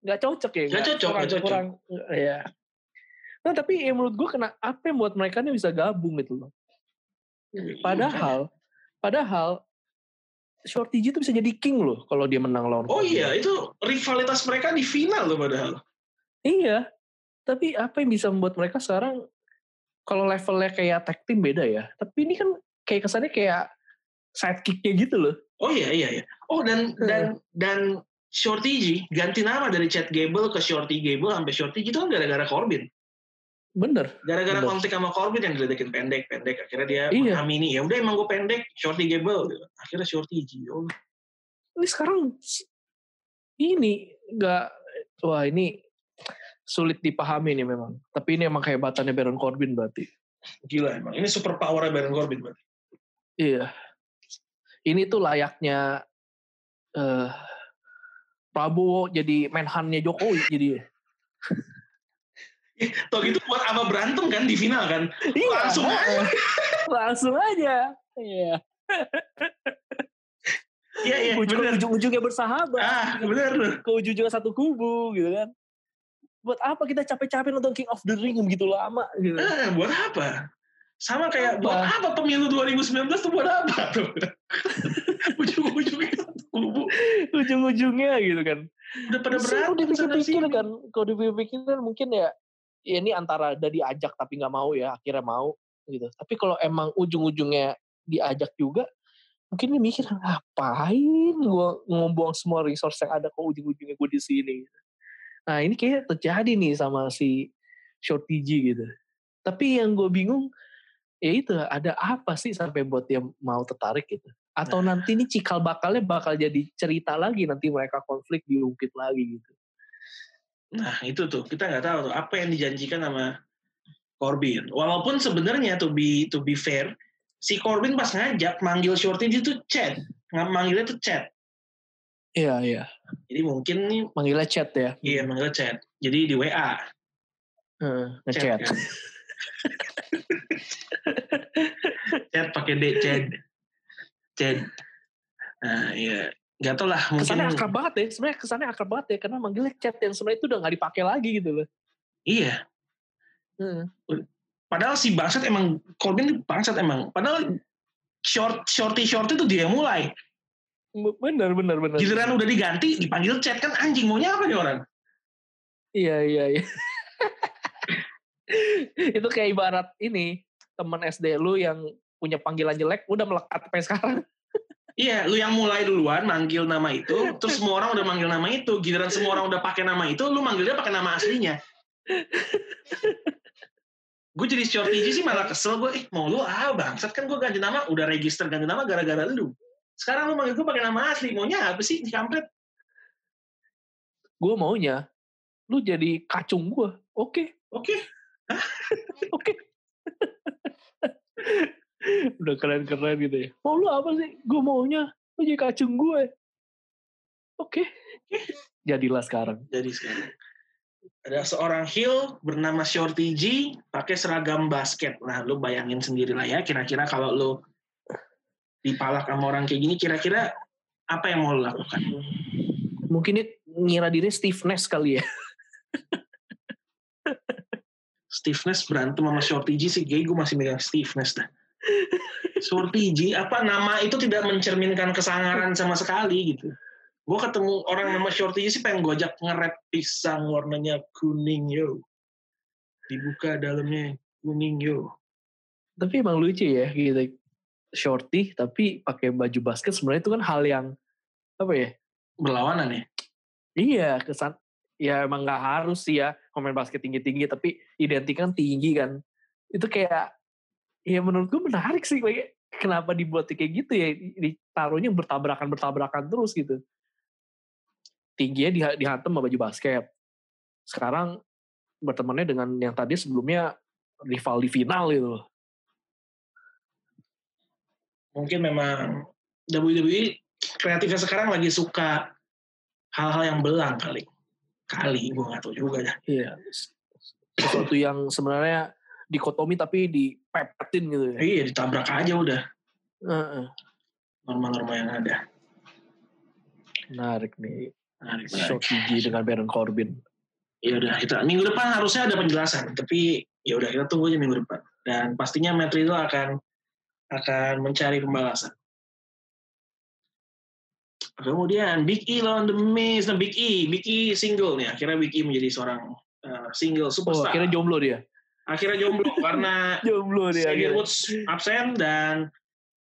Gak cocok ya? Gak cocok, kurang, gak cocok. Kurang, ya. Nah, tapi ya menurut gue kena apa yang buat mereka ini bisa gabung gitu loh. Iya, padahal, padahal Shorty G itu bisa jadi king loh kalau dia menang lawan. Oh iya, itu rivalitas mereka di final loh padahal. Iya, tapi apa yang bisa membuat mereka sekarang kalau levelnya kayak tag team beda ya. Tapi ini kan kayak kesannya kayak sidekicknya gitu loh. Oh iya iya iya. Oh dan hmm. dan dan Shorty G ganti nama dari Chad Gable ke Shorty Gable sampai Shorty G itu kan gara-gara Corbin. Bener. Gara-gara Bener. konflik sama Corbin yang diledekin pendek, pendek. Akhirnya dia Iya. mengamini, ya udah emang gue pendek, shorty gable. Akhirnya shorty Gio. Ini sekarang ini nggak wah ini sulit dipahami nih memang. Tapi ini emang kehebatannya Baron Corbin berarti. Gila emang. Ini super power Baron Corbin berarti. Iya. Ini tuh layaknya eh Prabowo jadi menhannya Jokowi jadi. Tuh gitu buat apa berantem kan di final kan? Langsung aja. Langsung aja. Iya. Iya, iya, ujung-ujungnya bersahabat. Ah, bener. Ke ujung-ujungnya satu kubu gitu kan. Buat apa kita capek-capek nonton King of the Ring begitu lama gitu. Eh, buat apa? Sama kayak Apa? buat apa pemilu 2019 tuh buat apa tuh? Ujung-ujungnya satu kubu. ujung-ujungnya gitu kan. Udah pada kalau berantem sana dipikir-pikir sini. kan, kalau dipikir kan mungkin ya, ya ini antara udah diajak tapi nggak mau ya, akhirnya mau gitu. Tapi kalau emang ujung-ujungnya diajak juga, mungkin dia mikir ngapain gue ngomong semua resource yang ada kok ujung-ujungnya gue di sini. Nah ini kayak terjadi nih sama si Shorty G gitu. Tapi yang gue bingung, ya itu ada apa sih sampai buat dia mau tertarik gitu. Atau nanti ini cikal bakalnya bakal jadi cerita lagi nanti mereka konflik diungkit lagi gitu. Nah itu tuh kita nggak tahu tuh apa yang dijanjikan sama Corbin. Walaupun sebenarnya to be to be fair, si Corbin pas ngajak manggil Shorty dia tuh chat, nggak manggilnya tuh chat. Iya, iya. Jadi mungkin nih Manggilnya chat ya. iya manggil chat. Jadi di WA Heeh, ngechat. kan. chat pakai D chat. Chat. Nah iya nggak tau lah mungkin Kesannya akrab banget ya. Sebenarnya kesannya akrab banget ya. Karena manggilnya chat yang sebenarnya itu udah nggak dipakai lagi gitu loh. iya. Heeh. Padahal si bangsat emang Corbin bangsat emang. Padahal short shorty shorty itu dia yang mulai. Bener, bener, bener. Giliran udah diganti dipanggil chat kan anjing maunya apa nih orang? Iya, iya, iya. itu kayak ibarat ini. Temen SD lu yang punya panggilan jelek udah melekat sampai sekarang. Iya, lu yang mulai duluan manggil nama itu, terus semua orang udah manggil nama itu. Giliran semua orang udah pakai nama itu, lu manggilnya pakai nama aslinya. gue jadi shorty sih malah kesel gue, eh mau lu ah bangsat kan gue ganti nama, udah register ganti nama gara-gara lu. Sekarang lu manggil gue pakai nama asli, maunya apa sih di kampret? Gue maunya, lu jadi kacung gue. Oke, Oke, oke. udah keren-keren gitu ya. Mau lu apa sih? Gue maunya, lu jadi kacung gue. Oke. Jadilah sekarang. jadi sekarang. Ada seorang heel bernama Shorty G pakai seragam basket. Nah, lu bayangin sendiri lah ya, kira-kira kalau lu dipalak sama orang kayak gini, kira-kira apa yang mau lu lakukan? Mungkin dia ngira diri stiffness kali ya. Stiffness berantem sama Shorty G sih, kayak gue masih megang Stiffness dah. Shorty G, apa nama itu tidak mencerminkan kesangaran sama sekali gitu. Gue ketemu orang nama Shorty sih pengen gue ajak nge-rap pisang warnanya kuning yo. Dibuka dalamnya kuning yo. Tapi emang lucu ya gitu. Shorty tapi pakai baju basket sebenarnya itu kan hal yang apa ya? Berlawanan ya. Iya, kesan ya emang nggak harus sih ya pemain basket tinggi-tinggi tapi identik kan tinggi kan. Itu kayak ya menurut gue menarik sih kayak kenapa dibuat kayak gitu ya ditaruhnya bertabrakan-bertabrakan terus gitu. Tingginya diha- dihantam sama baju basket. Sekarang bertemannya dengan yang tadi sebelumnya rival di final gitu. Mungkin memang WWE kreatifnya sekarang lagi suka hal-hal yang belang kali. Kali, gue gak tahu juga dah. Iya. Sesuatu yang sebenarnya dikotomi tapi dipepetin gitu ya. Iya, ditabrak aja udah. Heeh. Norma-norma yang ada. Menarik nih. Menarik, menarik. G dengan Baron Corbin. ya udah kita minggu depan harusnya ada penjelasan tapi ya udah kita tunggu aja minggu depan dan pastinya Matt Riddle akan akan mencari pembalasan kemudian Big E lawan The Miz nah Big E Big E single nih akhirnya Big E menjadi seorang uh, single Oh, superstar akhirnya jomblo dia. Akhirnya jomblo karena Jomblo dia. Xavier. Woods absen dan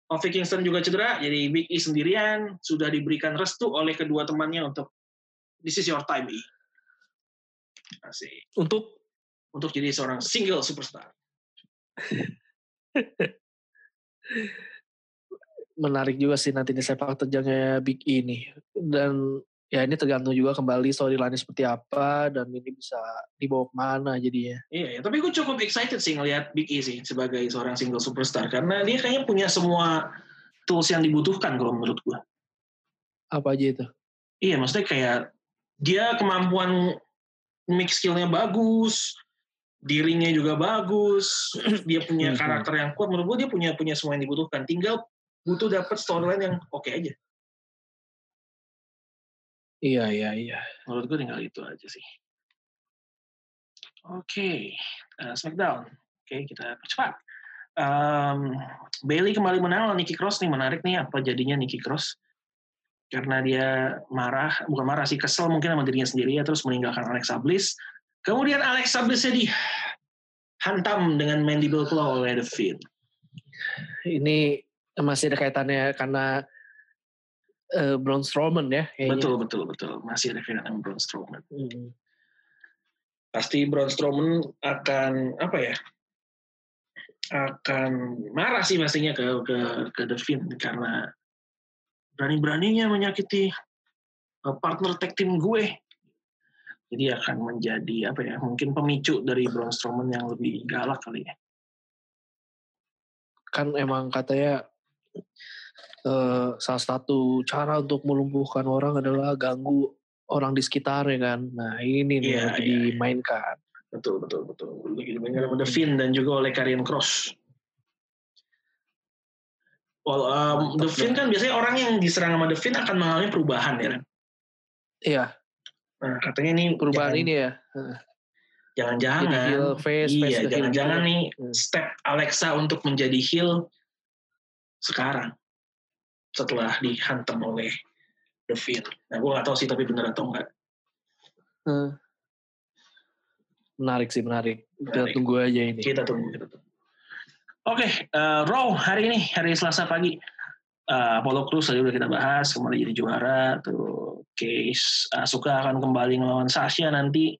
Kofi Kingston juga cedera jadi Big E sendirian sudah diberikan restu oleh kedua temannya untuk this is your time E Asik. Untuk untuk jadi seorang single superstar. Menarik juga sih nanti di sepak terjangnya Big E ini. Dan ya ini tergantung juga kembali storyline seperti apa dan ini bisa dibawa ke mana jadinya. Iya, ya, tapi gue cukup excited sih ngelihat Big E sih sebagai seorang single superstar karena dia kayaknya punya semua tools yang dibutuhkan kalau menurut gue. Apa aja itu? Iya, maksudnya kayak dia kemampuan mix skillnya bagus, dirinya juga bagus, dia punya Mhm. karakter yang kuat. Menurut gue dia punya punya semua yang dibutuhkan. Tinggal butuh dapat storyline yang oke aja. Iya, iya, iya. Menurut gue tinggal itu aja sih. Oke, eh, SmackDown. Oke, kita percepat. Um, Bailey kembali menang lawan Nikki Cross nih menarik nih apa jadinya Nikki Cross karena dia marah bukan marah sih kesel mungkin sama dirinya sendiri ya terus meninggalkan Alexa Bliss kemudian Alexa Bliss jadi hantam dengan mandible claw oleh The Fiend Ini masih ada kaitannya karena eh, Braun Strowman ya. kayaknya. betul betul betul masih dengan Braun Strowman Hmm. pasti Braun Strowman akan apa ya akan marah sih pastinya ke ke ke The Fiend karena berani-beraninya menyakiti uh, partner tag team gue jadi akan menjadi apa ya mungkin pemicu dari Braun Strowman yang lebih galak kali ya Kan emang katanya eh, salah satu cara untuk melumpuhkan orang adalah ganggu orang di sekitarnya kan. Nah ini nih Iya, yang lagi iya, dimainkan. betul betul betul begitu dengan The Fiend dan juga oleh Karrion Cross Well, um, The Fiend kan biasanya orang yang diserang sama The Fiend akan mengalami perubahan ya kan? Iya, Nah, katanya ini perubahan jangan- ini ya. jangan-jangan heel face, face iya heel jangan-jangan nih Hmm. step Alexa untuk menjadi heel sekarang setelah dihantam oleh The Fiend. Nah, gue gak tahu sih tapi bener atau enggak. Hmm. Menarik sih, menarik. Kita Menarik. tunggu aja ini. Kita tunggu, kita tunggu. Oke, eh, Raw hari ini, hari Selasa pagi. Eh, Apollo Crews tadi udah kita bahas, kembali jadi juara. Tuh, Case Asuka akan kembali melawan Sasha nanti.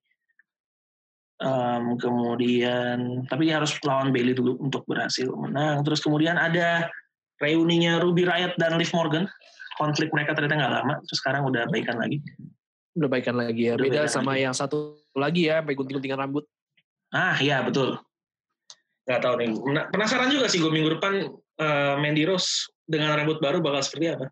Em, kemudian, tapi dia harus lawan Bailey dulu untuk berhasil menang. Terus kemudian ada reuninya Ruby Riot dan Liv Morgan. Konflik mereka ternyata nggak lama, terus sekarang udah baikan lagi. Udah baikan lagi ya. Udah Beda sama lagi. yang satu lagi ya, sampai gunting-guntingan rambut. Ah, iya betul. Nggak tahu nih. Pena- Penasaran juga sih gue minggu depan eh, Mandy Rose dengan rambut baru bakal seperti apa.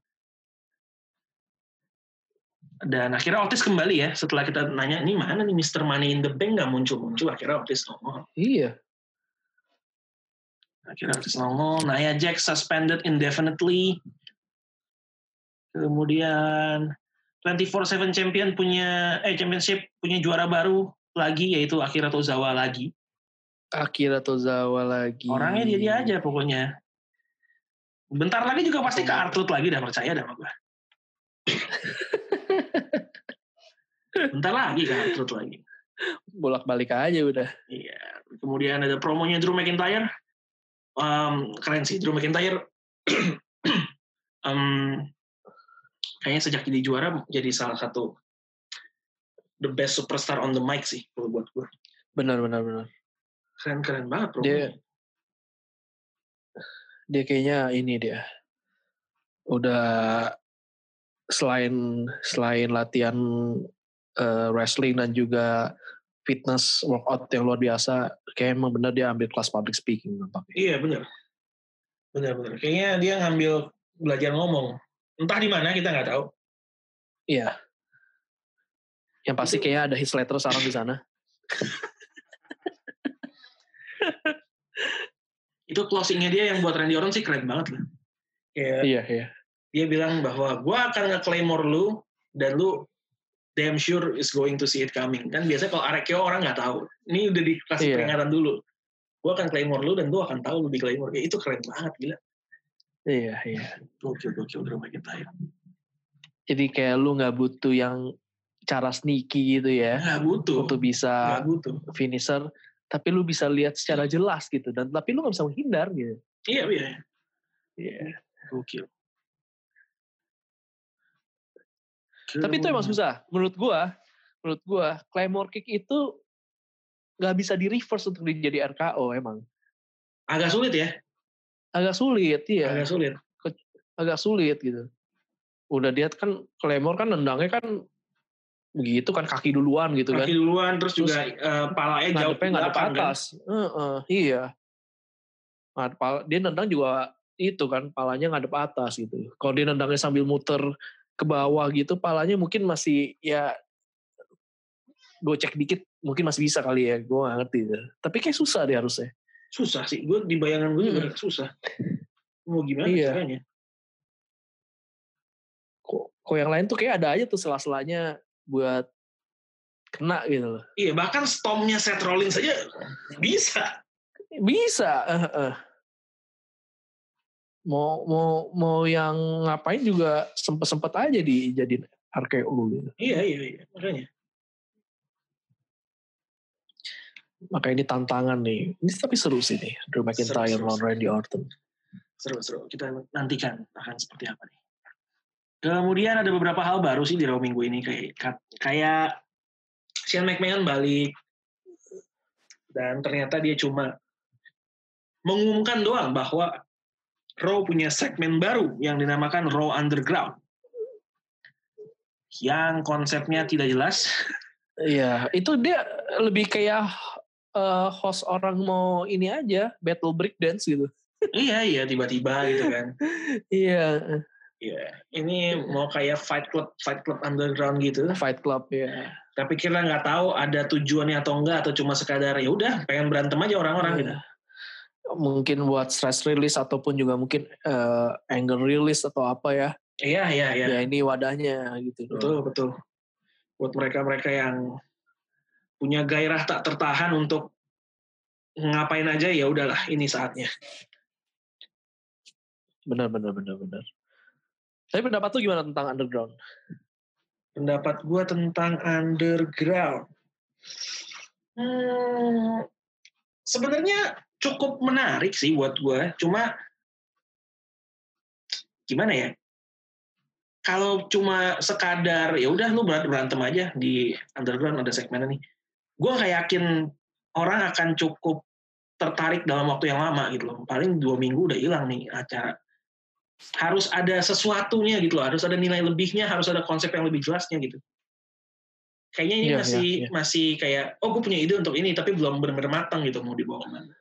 Dan akhirnya Otis kembali ya setelah kita nanya, ini mana nih Mr. Money in the Bank nggak muncul-muncul. Akhirnya Otis nongol. Iya. Akhirnya Otis nongol. Nia Jax suspended indefinitely. Kemudian 24/7 champion punya eh championship punya juara baru lagi yaitu Akira Tozawa lagi. Akira Tozawa lagi. Orangnya dia dia aja pokoknya. Bentar lagi juga pasti ke Artruth lagi dah percaya dah sama gue. Bentar lagi ke Artruth lagi. Bolak-balik aja udah. Iya. Kemudian ada promonya Drew McIntyre. Um, keren sih Drew McIntyre. um, kayaknya sejak jadi juara jadi salah satu the best superstar on the mic sih kalau buat gue. Benar, benar, benar. Keren keren banget promonya. Dia dia kayaknya ini dia. Udah selain selain latihan eh, wrestling dan juga fitness workout yang luar biasa, kayak emang benar dia ambil kelas public speaking nampaknya. Iya benar. Benar benar. Kayaknya dia ngambil belajar ngomong. Entah di mana kita nggak tahu. Iya. Yang pasti Itu- kayaknya ada his letter sekarang di sana. Itu closingnya dia yang buat Randy Orton sih keren banget lah. Kayak Iya, iya. dia bilang bahwa gua akan nge-claymore lu dan lu damn sure is going to see it coming. Kan biasanya kalau Arekio orang nggak tahu. Ini udah dikasih Iya. peringatan dulu. Gua akan claymore lu dan lu akan tahu lu di claymore. Kayak itu keren banget gila. Iya, iya. Gokil gokil Drew McIntyre. Jadi kayak lu nggak butuh yang cara sneaky gitu ya Nggak butuh. untuk bisa butuh. finisher, tapi lu bisa lihat secara jelas gitu dan tapi lu nggak bisa menghindar gitu. Iya iya. Iya. Gokil. Tapi itu emang susah. Menurut gua, menurut gua Claymore kick itu nggak bisa di reverse untuk jadi RKO emang. Agak sulit ya? Agak sulit, iya. Agak sulit. Agak sulit gitu. Udah dia kan Claymore kan nendangnya kan begitu kan kaki duluan gitu Kaki kan. duluan terus, Terus juga eh, palanya jauh Ngadepnya ngadep belakang kan. atas. Heeh, iya. Ngadep dia nendang juga itu kan palanya ngadep atas gitu. Kalau dia nendangnya sambil muter ke bawah gitu, palanya mungkin masih ya gocek dikit mungkin masih bisa kali ya. Gue gak ngerti. deh. Tapi kayak susah deh harusnya. Susah sih. Gue di bayangan gue juga susah. Mau gimana Hmm. Iya. caranya? Kok, kok yang lain tuh kayak ada aja tuh sela-selanya buat kena gitu loh. Iya, bahkan stomnya Seth Rollins saja bisa. Bisa. eh, eh. Mau mau mau yang ngapain juga sempet-sempet aja dijadiin RKO gitu. Iya, iya, iya. Makanya. Maka ini tantangan nih. Ini tapi seru sih nih. Drew McIntyre Seru, seru, lawan seru. Randy Orton. Seru-seru. Kita nantikan akan seperti apa nih. Kemudian ada beberapa hal baru sih di Raw minggu ini kayak kayak Shane McMahon balik dan ternyata dia cuma mengumumkan doang bahwa Raw punya segmen baru yang dinamakan Raw Underground yang konsepnya tidak jelas. Iya, itu dia lebih kayak eh, host orang mau ini aja, battle break dance gitu. iya iya tiba-tiba gitu kan. Iya, Iya, ini mau kayak Fight Club Fight Club Underground gitu. Fight Club ya. tapi kita nggak tahu ada tujuannya atau enggak atau cuma sekadar ya udah pengen berantem aja orang-orang gitu. Mungkin buat stress release ataupun juga mungkin eh, anger release atau apa ya. Iya iya iya. Ya ini wadahnya gitu. Betul betul. Buat mereka-mereka yang punya gairah tak tertahan untuk ngapain aja ya udahlah ini saatnya. Benar benar benar benar. Tapi pendapat tuh gimana tentang underground? Pendapat gua tentang underground. Hmm, sebenarnya cukup menarik sih buat gua. Cuma gimana ya? Kalau cuma sekadar ya udah lu berat berantem aja di underground ada segmen nih. Gua nggak yakin orang akan cukup tertarik dalam waktu yang lama gitu loh. Paling dua minggu udah hilang nih acara. Harus ada sesuatunya gitu loh. Harus ada nilai lebihnya. Harus ada konsep yang lebih jelasnya gitu. Kayaknya ini Iya, masih iya, iya. masih kayak oh gue punya ide untuk ini tapi belum benar-benar matang gitu mau dibawa ke mana.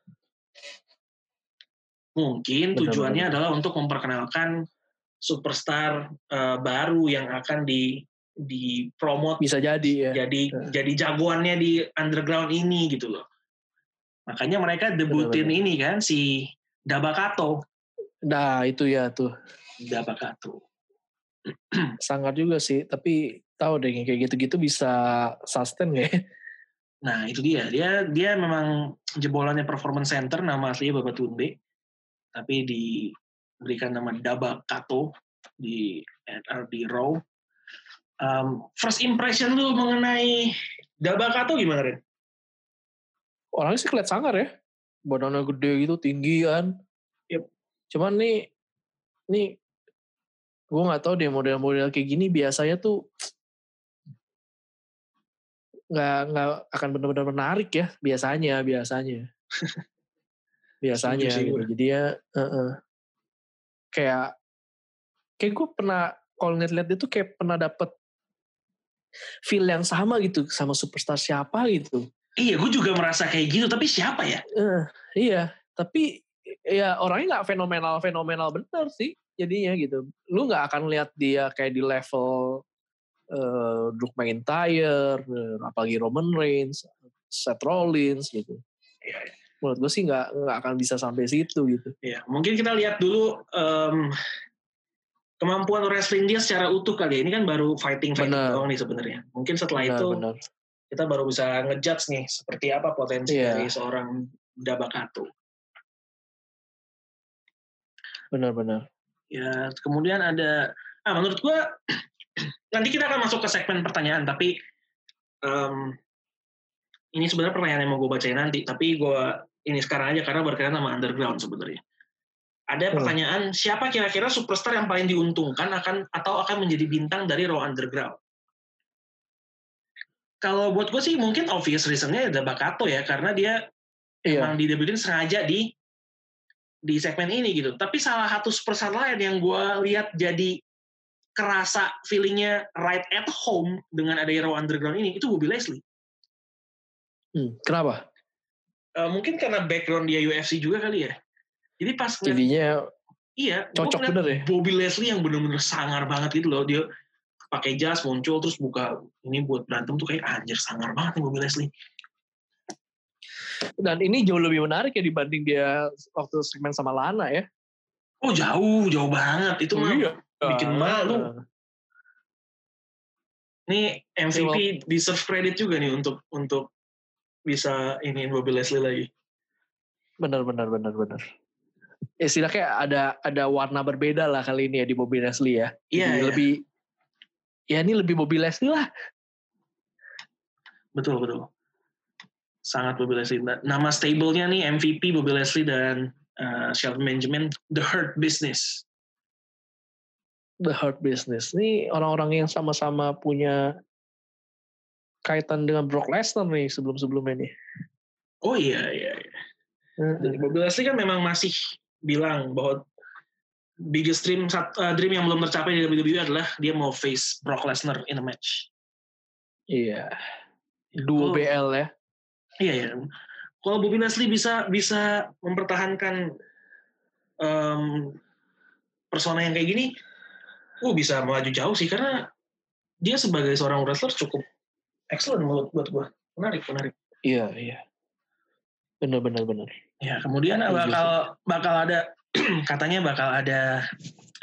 Mungkin tujuannya benar. adalah untuk memperkenalkan superstar eh, baru yang akan di di promote Bisa jadi ya. jadi Ya. jadi jagoannya di underground ini gitu loh. Makanya mereka debutin Benar-benar. ini kan si Dabakato. Nah itu ya tuh Dabakato. sangat juga sih. Tapi tahu deh kayak gitu-gitu bisa sustain gak ya? Nah itu dia. Dia dia memang jebolannya Performance Center nama aslinya Bapak Tunde. Tapi diberikan nama Dabakato di di Raw. Um, first impression lu mengenai Dabakato gimana Ren? Orangnya sih kelihatan sangar ya. Badannya gede gitu, tinggi kan. Yep. Cuman nih, nih gue nggak tahu deh model-model kayak gini biasanya tuh nggak nggak akan benar-benar menarik ya biasanya biasanya biasanya sih gitu. gue. jadi ya eh-eh. kayak kayak gue pernah kalau ngeliat-liat dia tuh kayak pernah dapet feel yang sama gitu sama superstar siapa gitu Iya, gue juga merasa kayak gitu. Tapi siapa ya? Eh, iya, tapi ya orangnya nggak fenomenal fenomenal bener sih jadinya gitu. Lu nggak akan lihat dia kayak di level eh Drew McIntyre, eh, apalagi Roman Reigns, Seth Rollins gitu. Iya, iya. Menurut gue sih nggak nggak akan bisa sampai situ gitu. Ya, mungkin kita lihat dulu em, kemampuan wrestling dia secara utuh kali ya. Ini kan baru fighting fighting Benar. doang nih sebenarnya. Mungkin setelah Benar, itu benar. kita baru bisa ngejudge nih seperti apa potensi Iya. dari seorang Dabakato. benar-benar. Ya, kemudian ada ah menurut gua nanti kita akan masuk ke segmen pertanyaan tapi em, ini sebenarnya pertanyaan yang mau gue bacain nanti tapi gua ini sekarang aja karena berkaitan sama underground sebenarnya. Ada Hmm. pertanyaan siapa kira-kira superstar yang paling diuntungkan akan atau akan menjadi bintang dari Raw Underground? kalau buat gue sih mungkin obvious reasonnya ada Bakato ya karena dia Iya. emang didebutin sengaja di di segmen ini gitu. Tapi salah satu superstar lain yang gue lihat jadi kerasa feelingnya right at home dengan ada Raw Underground ini itu Bobby Leslie. Hmm, kenapa? Eh, mungkin karena background dia UFC juga kali ya. Jadi pas ngeliat- Jadinya iya, cocok bener ya? Bobby Leslie yang bener-bener sangar banget gitu loh dia pakai jas muncul terus buka ini buat berantem tuh kayak anjir sangar banget nih Bobby Leslie. Dan ini jauh lebih menarik ya dibanding dia waktu segmen sama Lana ya. Oh jauh jauh banget itu mah Iya. bikin malu. Nih MVP deserve credit juga nih untuk untuk bisa ini Bobby Leslie lagi. Benar, benar, benar, benar. Istilahnya kayak ada ada warna berbeda lah kali ini ya di Bobby Leslie ya. Iya, Jadi iya. lebih ya ini lebih Bobby Leslie lah. betul betul. Sangat Bobby Leslie. Na- Nama stable-nya nih MVP Bobby Leslie dan uh, Shelton Benjamin The Hurt Business. The Hurt Business. Ini orang-orang yang sama-sama punya kaitan dengan Brock Lesnar nih sebelum-sebelumnya nih. Oh iya iya. iya. Jadi Bobby Leslie kan memang masih bilang bahwa biggest dream uh, dream yang belum tercapai di WWE adalah dia mau face Brock Lesnar in a match. Iya. Duo Kalau- BL ya. Iya ya. Kalau Bobby Leslie bisa bisa mempertahankan em, persona yang kayak gini, uh bisa maju jauh sih karena dia sebagai seorang wrestler cukup excellent menurut buat gua. Menarik, menarik. Iya, iya. Benar, benar, benar. Ya, kemudian bakal bakal ada katanya bakal ada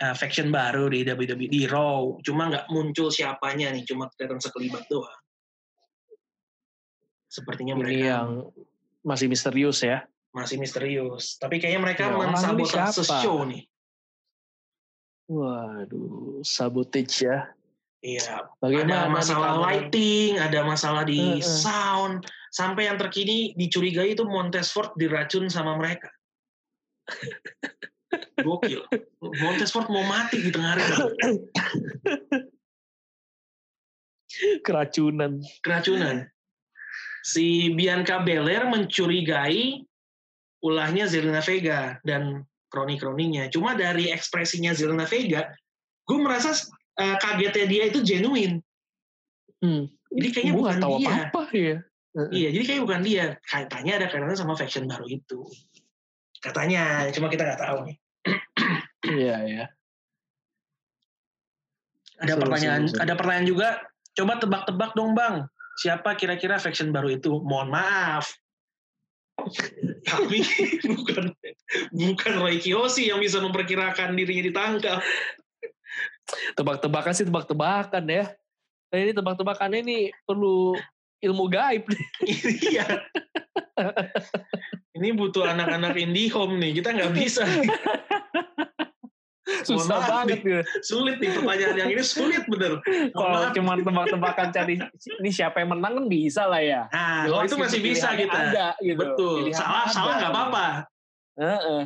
uh, faction baru di WWE di Raw. Cuma nggak muncul siapanya nih, cuma kelihatan sekelibat doang. Sepertinya Ini mereka yang masih misterius ya. masih misterius. Tapi kayaknya mereka Ya, mensabotase show nih. Waduh, sabotage ya. Iya, Bagaimana ada masalah lighting, ada masalah di Heeh. sound, sampai yang terkini dicurigai itu Montesfort diracun sama mereka. Gokil. Montesfort mau mati di tengah ring. Keracunan. keracunan. Si Bianca Belair mencurigai ulahnya Zelina Vega dan kroni-kroninya. Cuma dari ekspresinya Zelina Vega, gue merasa eh, kagetnya dia itu genuine. Hmm. Jadi kayaknya bukan tahu dia. apa-apa ya. Iya, jadi kayak bukan dia. Katanya ada kaitannya sama faction baru itu. Katanya, cuma kita nggak tahu nih. Iya, iya. Ada Seru, pertanyaan, seru, seru. ada pertanyaan juga. Coba tebak-tebak dong, Bang. Siapa kira-kira faction baru itu? Mohon maaf. Tapi bukan bukan Roy Kiyoshi yang bisa memperkirakan dirinya ditangkap. Tebak-tebakan sih tebak-tebakan ya. Nah, ini tebak-tebakannya ini perlu ilmu gaib. Iya. Ini butuh anak-anak indie home nih. Kita nggak bisa. nih. Susah maaf banget ya. Sulit nih pertanyaan yang ini sulit bener. Mohon Kalau cuma tebak-tebakan cari ini siapa yang menang kan bisa lah ya. Nah, Jelas itu masih gitu, bisa kita. Ada, gitu. Betul. Pilihannya Salah, ada. salah nggak apa-apa. Heeh.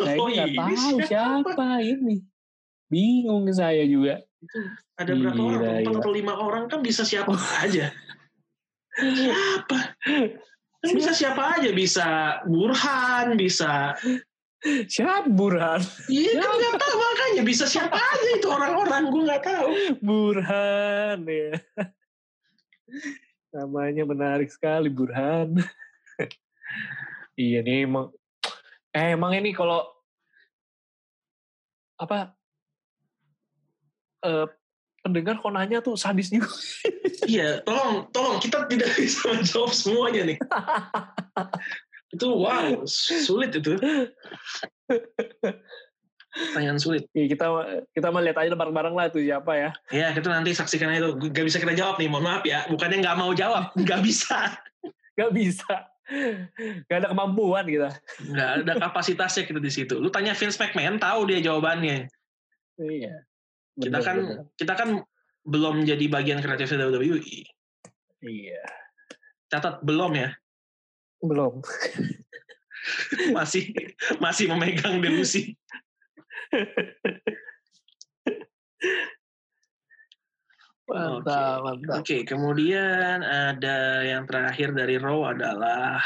Nah, Oh, ini nggak ini tahu siapa ini. Bingung saya juga. Ada berapa Gila, orang? Empat atau lima orang kan bisa siapa aja. Siapa? Kan bisa siapa aja. Bisa Burhan, bisa... Siapa Burhan? Iya kan nggak tahu makanya. Bisa siapa aja itu orang-orang. Gue nggak tahu. Burhan ya. Namanya menarik sekali Burhan. iya nih emang eh emang ini kalau apa eh pendengar kok nanya tuh sadis juga. Iya, tolong, tolong. Kita tidak bisa menjawab semuanya nih. itu wow, sulit itu. Pertanyaan sulit. Ya, kita kita mau lihat aja bareng-bareng lah tuh siapa ya. Ya, kita nanti saksikan itu. Gak bisa kita jawab nih, mohon maaf ya. Bukannya nggak mau jawab, nggak bisa. Gak bisa. Gak ada kemampuan kita. Nggak ada kapasitasnya kita di situ. Lu tanya Vince McMahon, tahu dia jawabannya. Iya. Kita kan bener. kita kan belum jadi bagian kreatif WWE. Iya. Catat belum ya, Belum. masih masih memegang delusi. Mantap, mantap. Oke, kemudian ada yang terakhir dari Raw adalah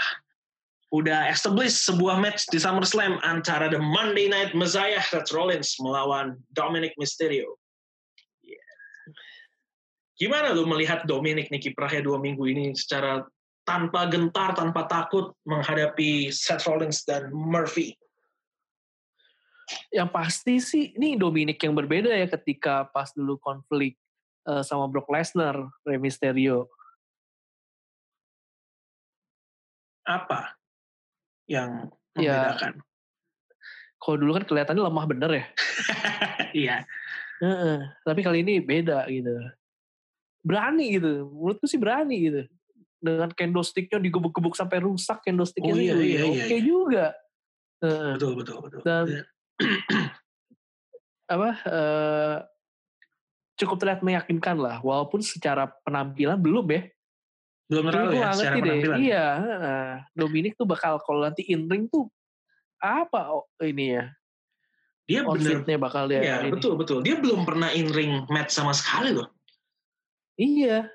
udah establish sebuah match di SummerSlam antara The Monday Night Messiah Seth Rollins melawan Dominic Mysterio. Yeah. Gimana lu melihat Dominic nih kiprahnya dua minggu ini secara tanpa gentar, tanpa takut menghadapi Seth Rollins dan Murphy? Yang pasti sih ini Dominic yang berbeda ya ketika pas dulu konflik uh, sama Brock Lesnar, Rey Mysterio. Apa yang ya. membedakan? Ya, kalau dulu kan kelihatannya lemah bener ya. Iya. uh, tapi kali ini beda gitu. Berani gitu. Menurutku sih berani gitu. Dengan candlesticknya digebuk-gebuk sampai rusak candlesticknya oh, iya, iya, iya, oke okay iya. juga. Uh, betul betul betul. Dan yeah. apa? Uh, cukup terlihat meyakinkan lah, walaupun secara penampilan belum ya. Belum terlalu ya, secara penampilan. Iya, nah, Dominic tuh bakal kalau nanti in ring tuh apa oh, ini ya? Dia bener, bakal dia. Iya, betul betul. Dia belum pernah in ring match sama sekali loh. Iya,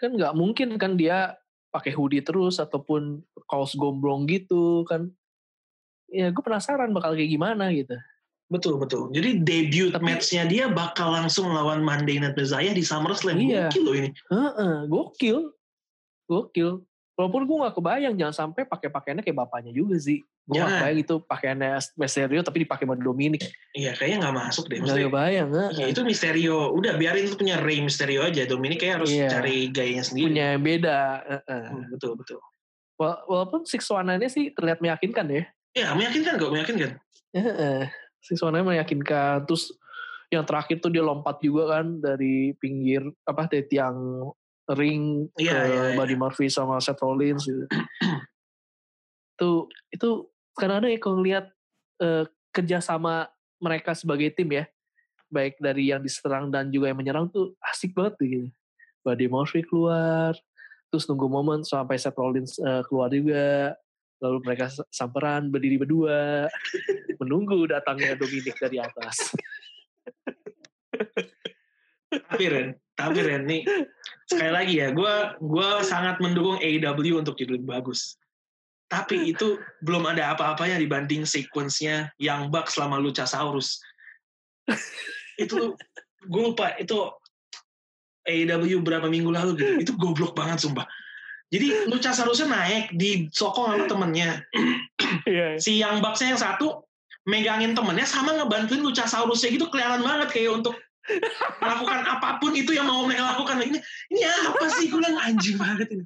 kan nggak mungkin kan dia pakai hoodie terus ataupun kaos gombrong gitu kan. Ya gue penasaran bakal kayak gimana gitu. Betul betul. Jadi debut Tapi, matchnya dia bakal langsung lawan Monday Night Messiah di SummerSlam. Iya. Gokil loh ini. Uh-uh, gokil. Gokil. Walaupun gue gak kebayang jangan sampai pakai pakaiannya kayak bapaknya juga sih. Gue ya. gak kebayang itu pakaiannya Mysterio tapi dipakai sama Dominic. Iya kayaknya gak masuk deh. Gak kebayang. Uh. Ya, itu Mysterio. Udah biarin itu punya Rey Mysterio aja. Dominic kayak harus iya. cari gayanya sendiri. Punya yang beda. Uh-uh. Hmm, betul betul. Walaupun Six One sih terlihat meyakinkan ya. Iya meyakinkan kok meyakinkan. Uh-uh siswanya meyakinkan terus yang terakhir tuh dia lompat juga kan dari pinggir apa dari tiang ring yeah, ke yeah, iya. Buddy Murphy sama Seth Rollins gitu. itu itu karena ada ya kalau lihat uh, kerjasama mereka sebagai tim ya baik dari yang diserang dan juga yang menyerang tuh asik banget gitu. Buddy Murphy keluar terus nunggu momen sampai Seth Rollins uh, keluar juga lalu mereka samperan berdiri berdua menunggu datangnya Dominic dari atas. Ren, tapi Ren nih sekali lagi ya, gue gua sangat mendukung AEW untuk jadi lebih bagus. Tapi itu belum ada apa-apanya dibanding sequence-nya yang bug selama Luchasaurus. itu gue lupa itu AEW berapa minggu lalu gitu. Itu goblok banget sumpah. Jadi Luchasaurusnya naik di sokong sama temennya. yeah. Si yang Bucksnya yang satu megangin temennya sama ngebantuin Luchasaurusnya gitu kelihatan banget kayak untuk melakukan apa pun itu yang mau mereka lakukan. Ini ini apa sih? Gue bilang anjing banget ini.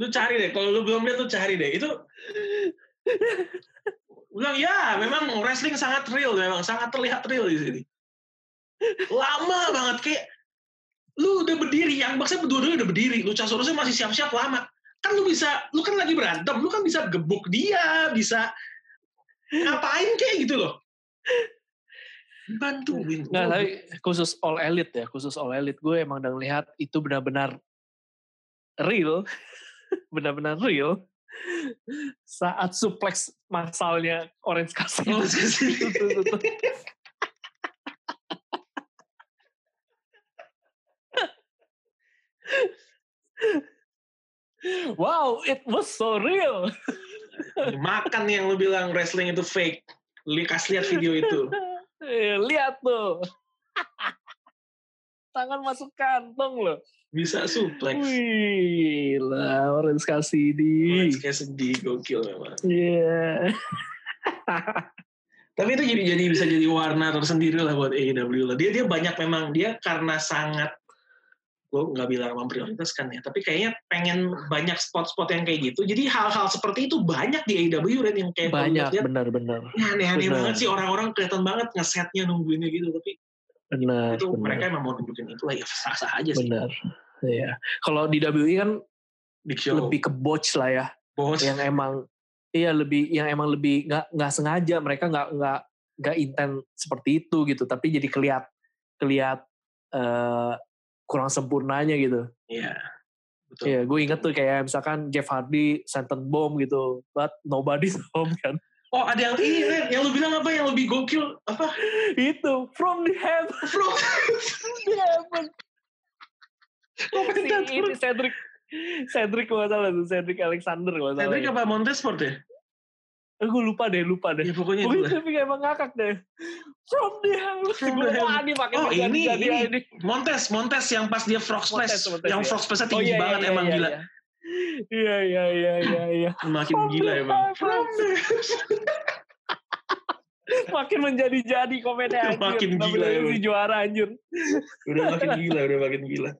lu cari deh, kalau lu belum lihat lu cari deh. Itu bilang ya memang wrestling sangat real memang sangat terlihat real di sini. Lama banget kayak lu udah berdiri, yang baksa berdua-dua udah berdiri, lu Luchasaurusnya masih siap-siap lama. Kan lu bisa, lu kan lagi berantem, lu kan bisa gebuk dia, bisa ngapain kayak gitu loh. Bantuin. Nggak, tapi khusus all elite ya, khusus all elite gue emang udah lihat itu benar-benar real, benar-benar real. Saat suplex masalnya Orange Cassidy. Cassidy. wow, it was so real. Makan yang lu bilang wrestling itu fake. Kasih lihat video itu. Iya, lihat tuh. Tangan masuk kantong loh. Bisa suplex. Wih, lah Orange Cassidy. Orange Cassidy gokil memang. Iya. Yeah. Tapi itu jadi jadi bisa jadi warna tersendiri lah buat AEW lah. Dia dia banyak memang dia karena sangat gue nggak bilang memprioritaskan ya, tapi kayaknya pengen banyak spot-spot yang kayak gitu. Jadi hal-hal seperti itu banyak di AEW dan yang kayak banyak benar-benar. Ya, aneh-aneh banget sih orang-orang kelihatan banget ngesetnya nungguinnya gitu, tapi benar. Itu benar. mereka emang mau nunjukin itu lah ya sah-sah aja sih. Benar. Iya. Kalau di WWE kan Big Show. lebih ke botch lah ya. Botch. Yang emang iya lebih yang emang lebih nggak nggak sengaja mereka nggak nggak nggak intent seperti itu gitu, tapi jadi keliat keliat uh, kurang sempurnanya gitu. Iya. Betul. Iya, gue inget tuh kayak misalkan Jeff Hardy, Senten Bomb gitu, but nobody home kan. Oh ada yang ini Ren, yang lu bilang apa yang lebih gokil apa? Itu from the heaven. From the heaven. Komentator. Si, ini Cedric. Cedric kalau salah tuh. Cedric Alexander kalau salah. Cedric apa Montesport ya? Eh, gue lupa deh, lupa deh. Ya pokoknya itu. tapi kayak emang ngakak deh. From the heaven. From the heaven. ini Oh, ini- jadi ini. Montes, Montes yang pas dia frog splash, Montes, Montes, yang ya. frog splash Oh, tinggi iya, banget iya, emang iya, gila. Iya, iya, iya, iya, iya. Makin From gila the emang. makin menjadi-jadi komennya anjir. Makin gila emang. si juara anjir. Udah makin gila, udah makin gila.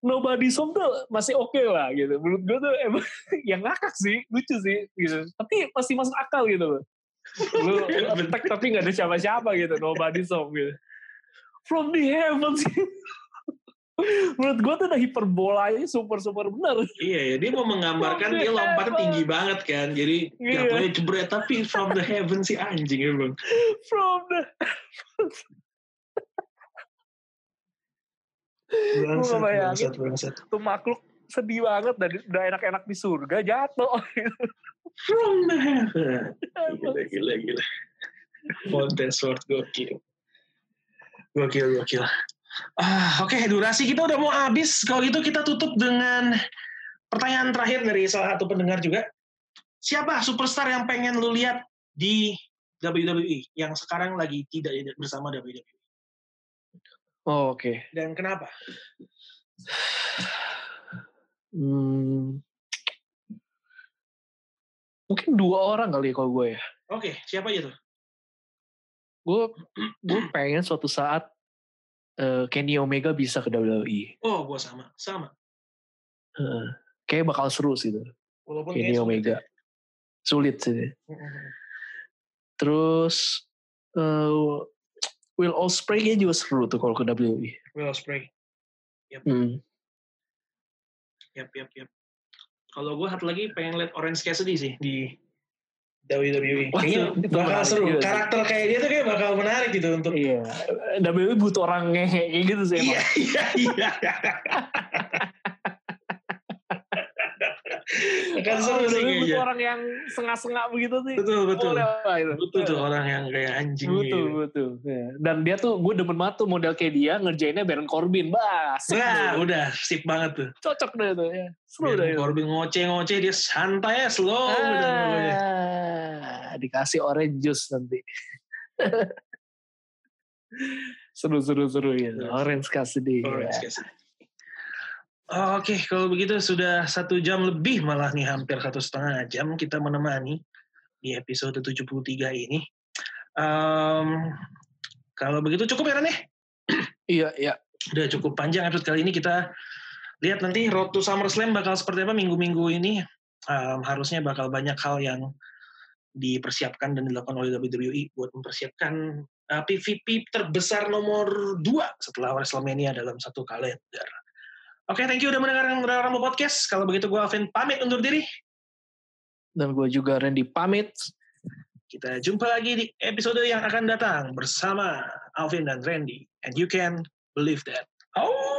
Nobody Song tuh masih oke lah gitu. Menurut gue tuh emang yang ngakak sih, lucu sih gitu. Tapi masih masuk akal gitu loh. Lu lu attack tapi gak ada siapa-siapa gitu. Nobody Song gitu. From the heavens. Menurut gue tuh udah hiperbolanya super-super bener. Iya ya, dia mau menggambarkan dia heaven. tinggi banget kan. Jadi Iya. jatuhnya jebret tapi from the heaven sih anjing emang. From the... Bangsat, bangsat. Tuh makhluk sedih banget. Dan udah enak-enak di surga jatuh. From the heaven. Gila, gila, gila. Montesort gokil. Gokil, gokil. Ah, Oke, durasi kita udah mau habis. Kalau gitu kita tutup dengan pertanyaan terakhir dari salah satu pendengar juga. Siapa superstar yang pengen lu lihat di WWE yang sekarang lagi tidak bersama WWE? Oh, Oke. Dan kenapa? Hmm. Mungkin dua orang kali ya kalau gue ya. Oke, siapa aja tuh? Gue gue pengen suatu saat eh, Kenny Omega bisa ke WWE. Oh, gua sama, sama. Heeh. kayak bakal seru sih itu. Walaupun Kenny kayaknya sulit Omega. ya. Sulit sih. Mm-mm. Terus eh, Will Ospreay kayaknya juga seru tuh kalau ke WWE. Will Ospreay. Hmm. Yap, yap, yap. Kalau gue satu lagi pengen lihat Orange Cassidy sih di WWE. Wah, Kayaknya itu bakal seru. Karakter kayak dia tuh kayak bakal menarik gitu untuk Iya. WWE butuh orang ngehe kayak gitu sih. Iya, iya, iya. Akan seru Oh, sih kayaknya. orang yang sengah-sengah begitu sih. Betul, betul. Boleh lah itu. Betul tuh orang yang kayak anjing Betul, gitu. betul. Ya. Dan dia tuh, gue demen banget tuh model kayak dia, ngerjainnya Baron Corbin. Bah, asik Nah, udah sip banget tuh. Cocok deh tuh ya. Seru Baron deh. Corbin ngoceh-ngoceh dia santai ya slow gitu. Ah, dikasih orange juice nanti. seru, seru, seru ya. Seru. Orange Cassidy. Orange ya. Oke, kalau begitu sudah satu jam lebih malah nih hampir satu setengah jam kita menemani di episode 73 ini. Em, kalau begitu cukup ya Ran ya? Iya, iya. Udah cukup panjang episode kali ini kita lihat nanti Road to SummerSlam bakal seperti apa minggu-minggu ini. Em, harusnya bakal banyak hal yang dipersiapkan dan dilakukan oleh WWE buat mempersiapkan uh, PVP terbesar nomor 2 setelah WrestleMania dalam satu kalender. Oke, thank you udah mendengarkan Rumble Podcast. Kalau begitu gue Alvin pamit undur diri. Dan gue juga Randy pamit. Kita jumpa lagi di episode yang akan datang bersama Alvin dan Randy. And you can believe that. Oh!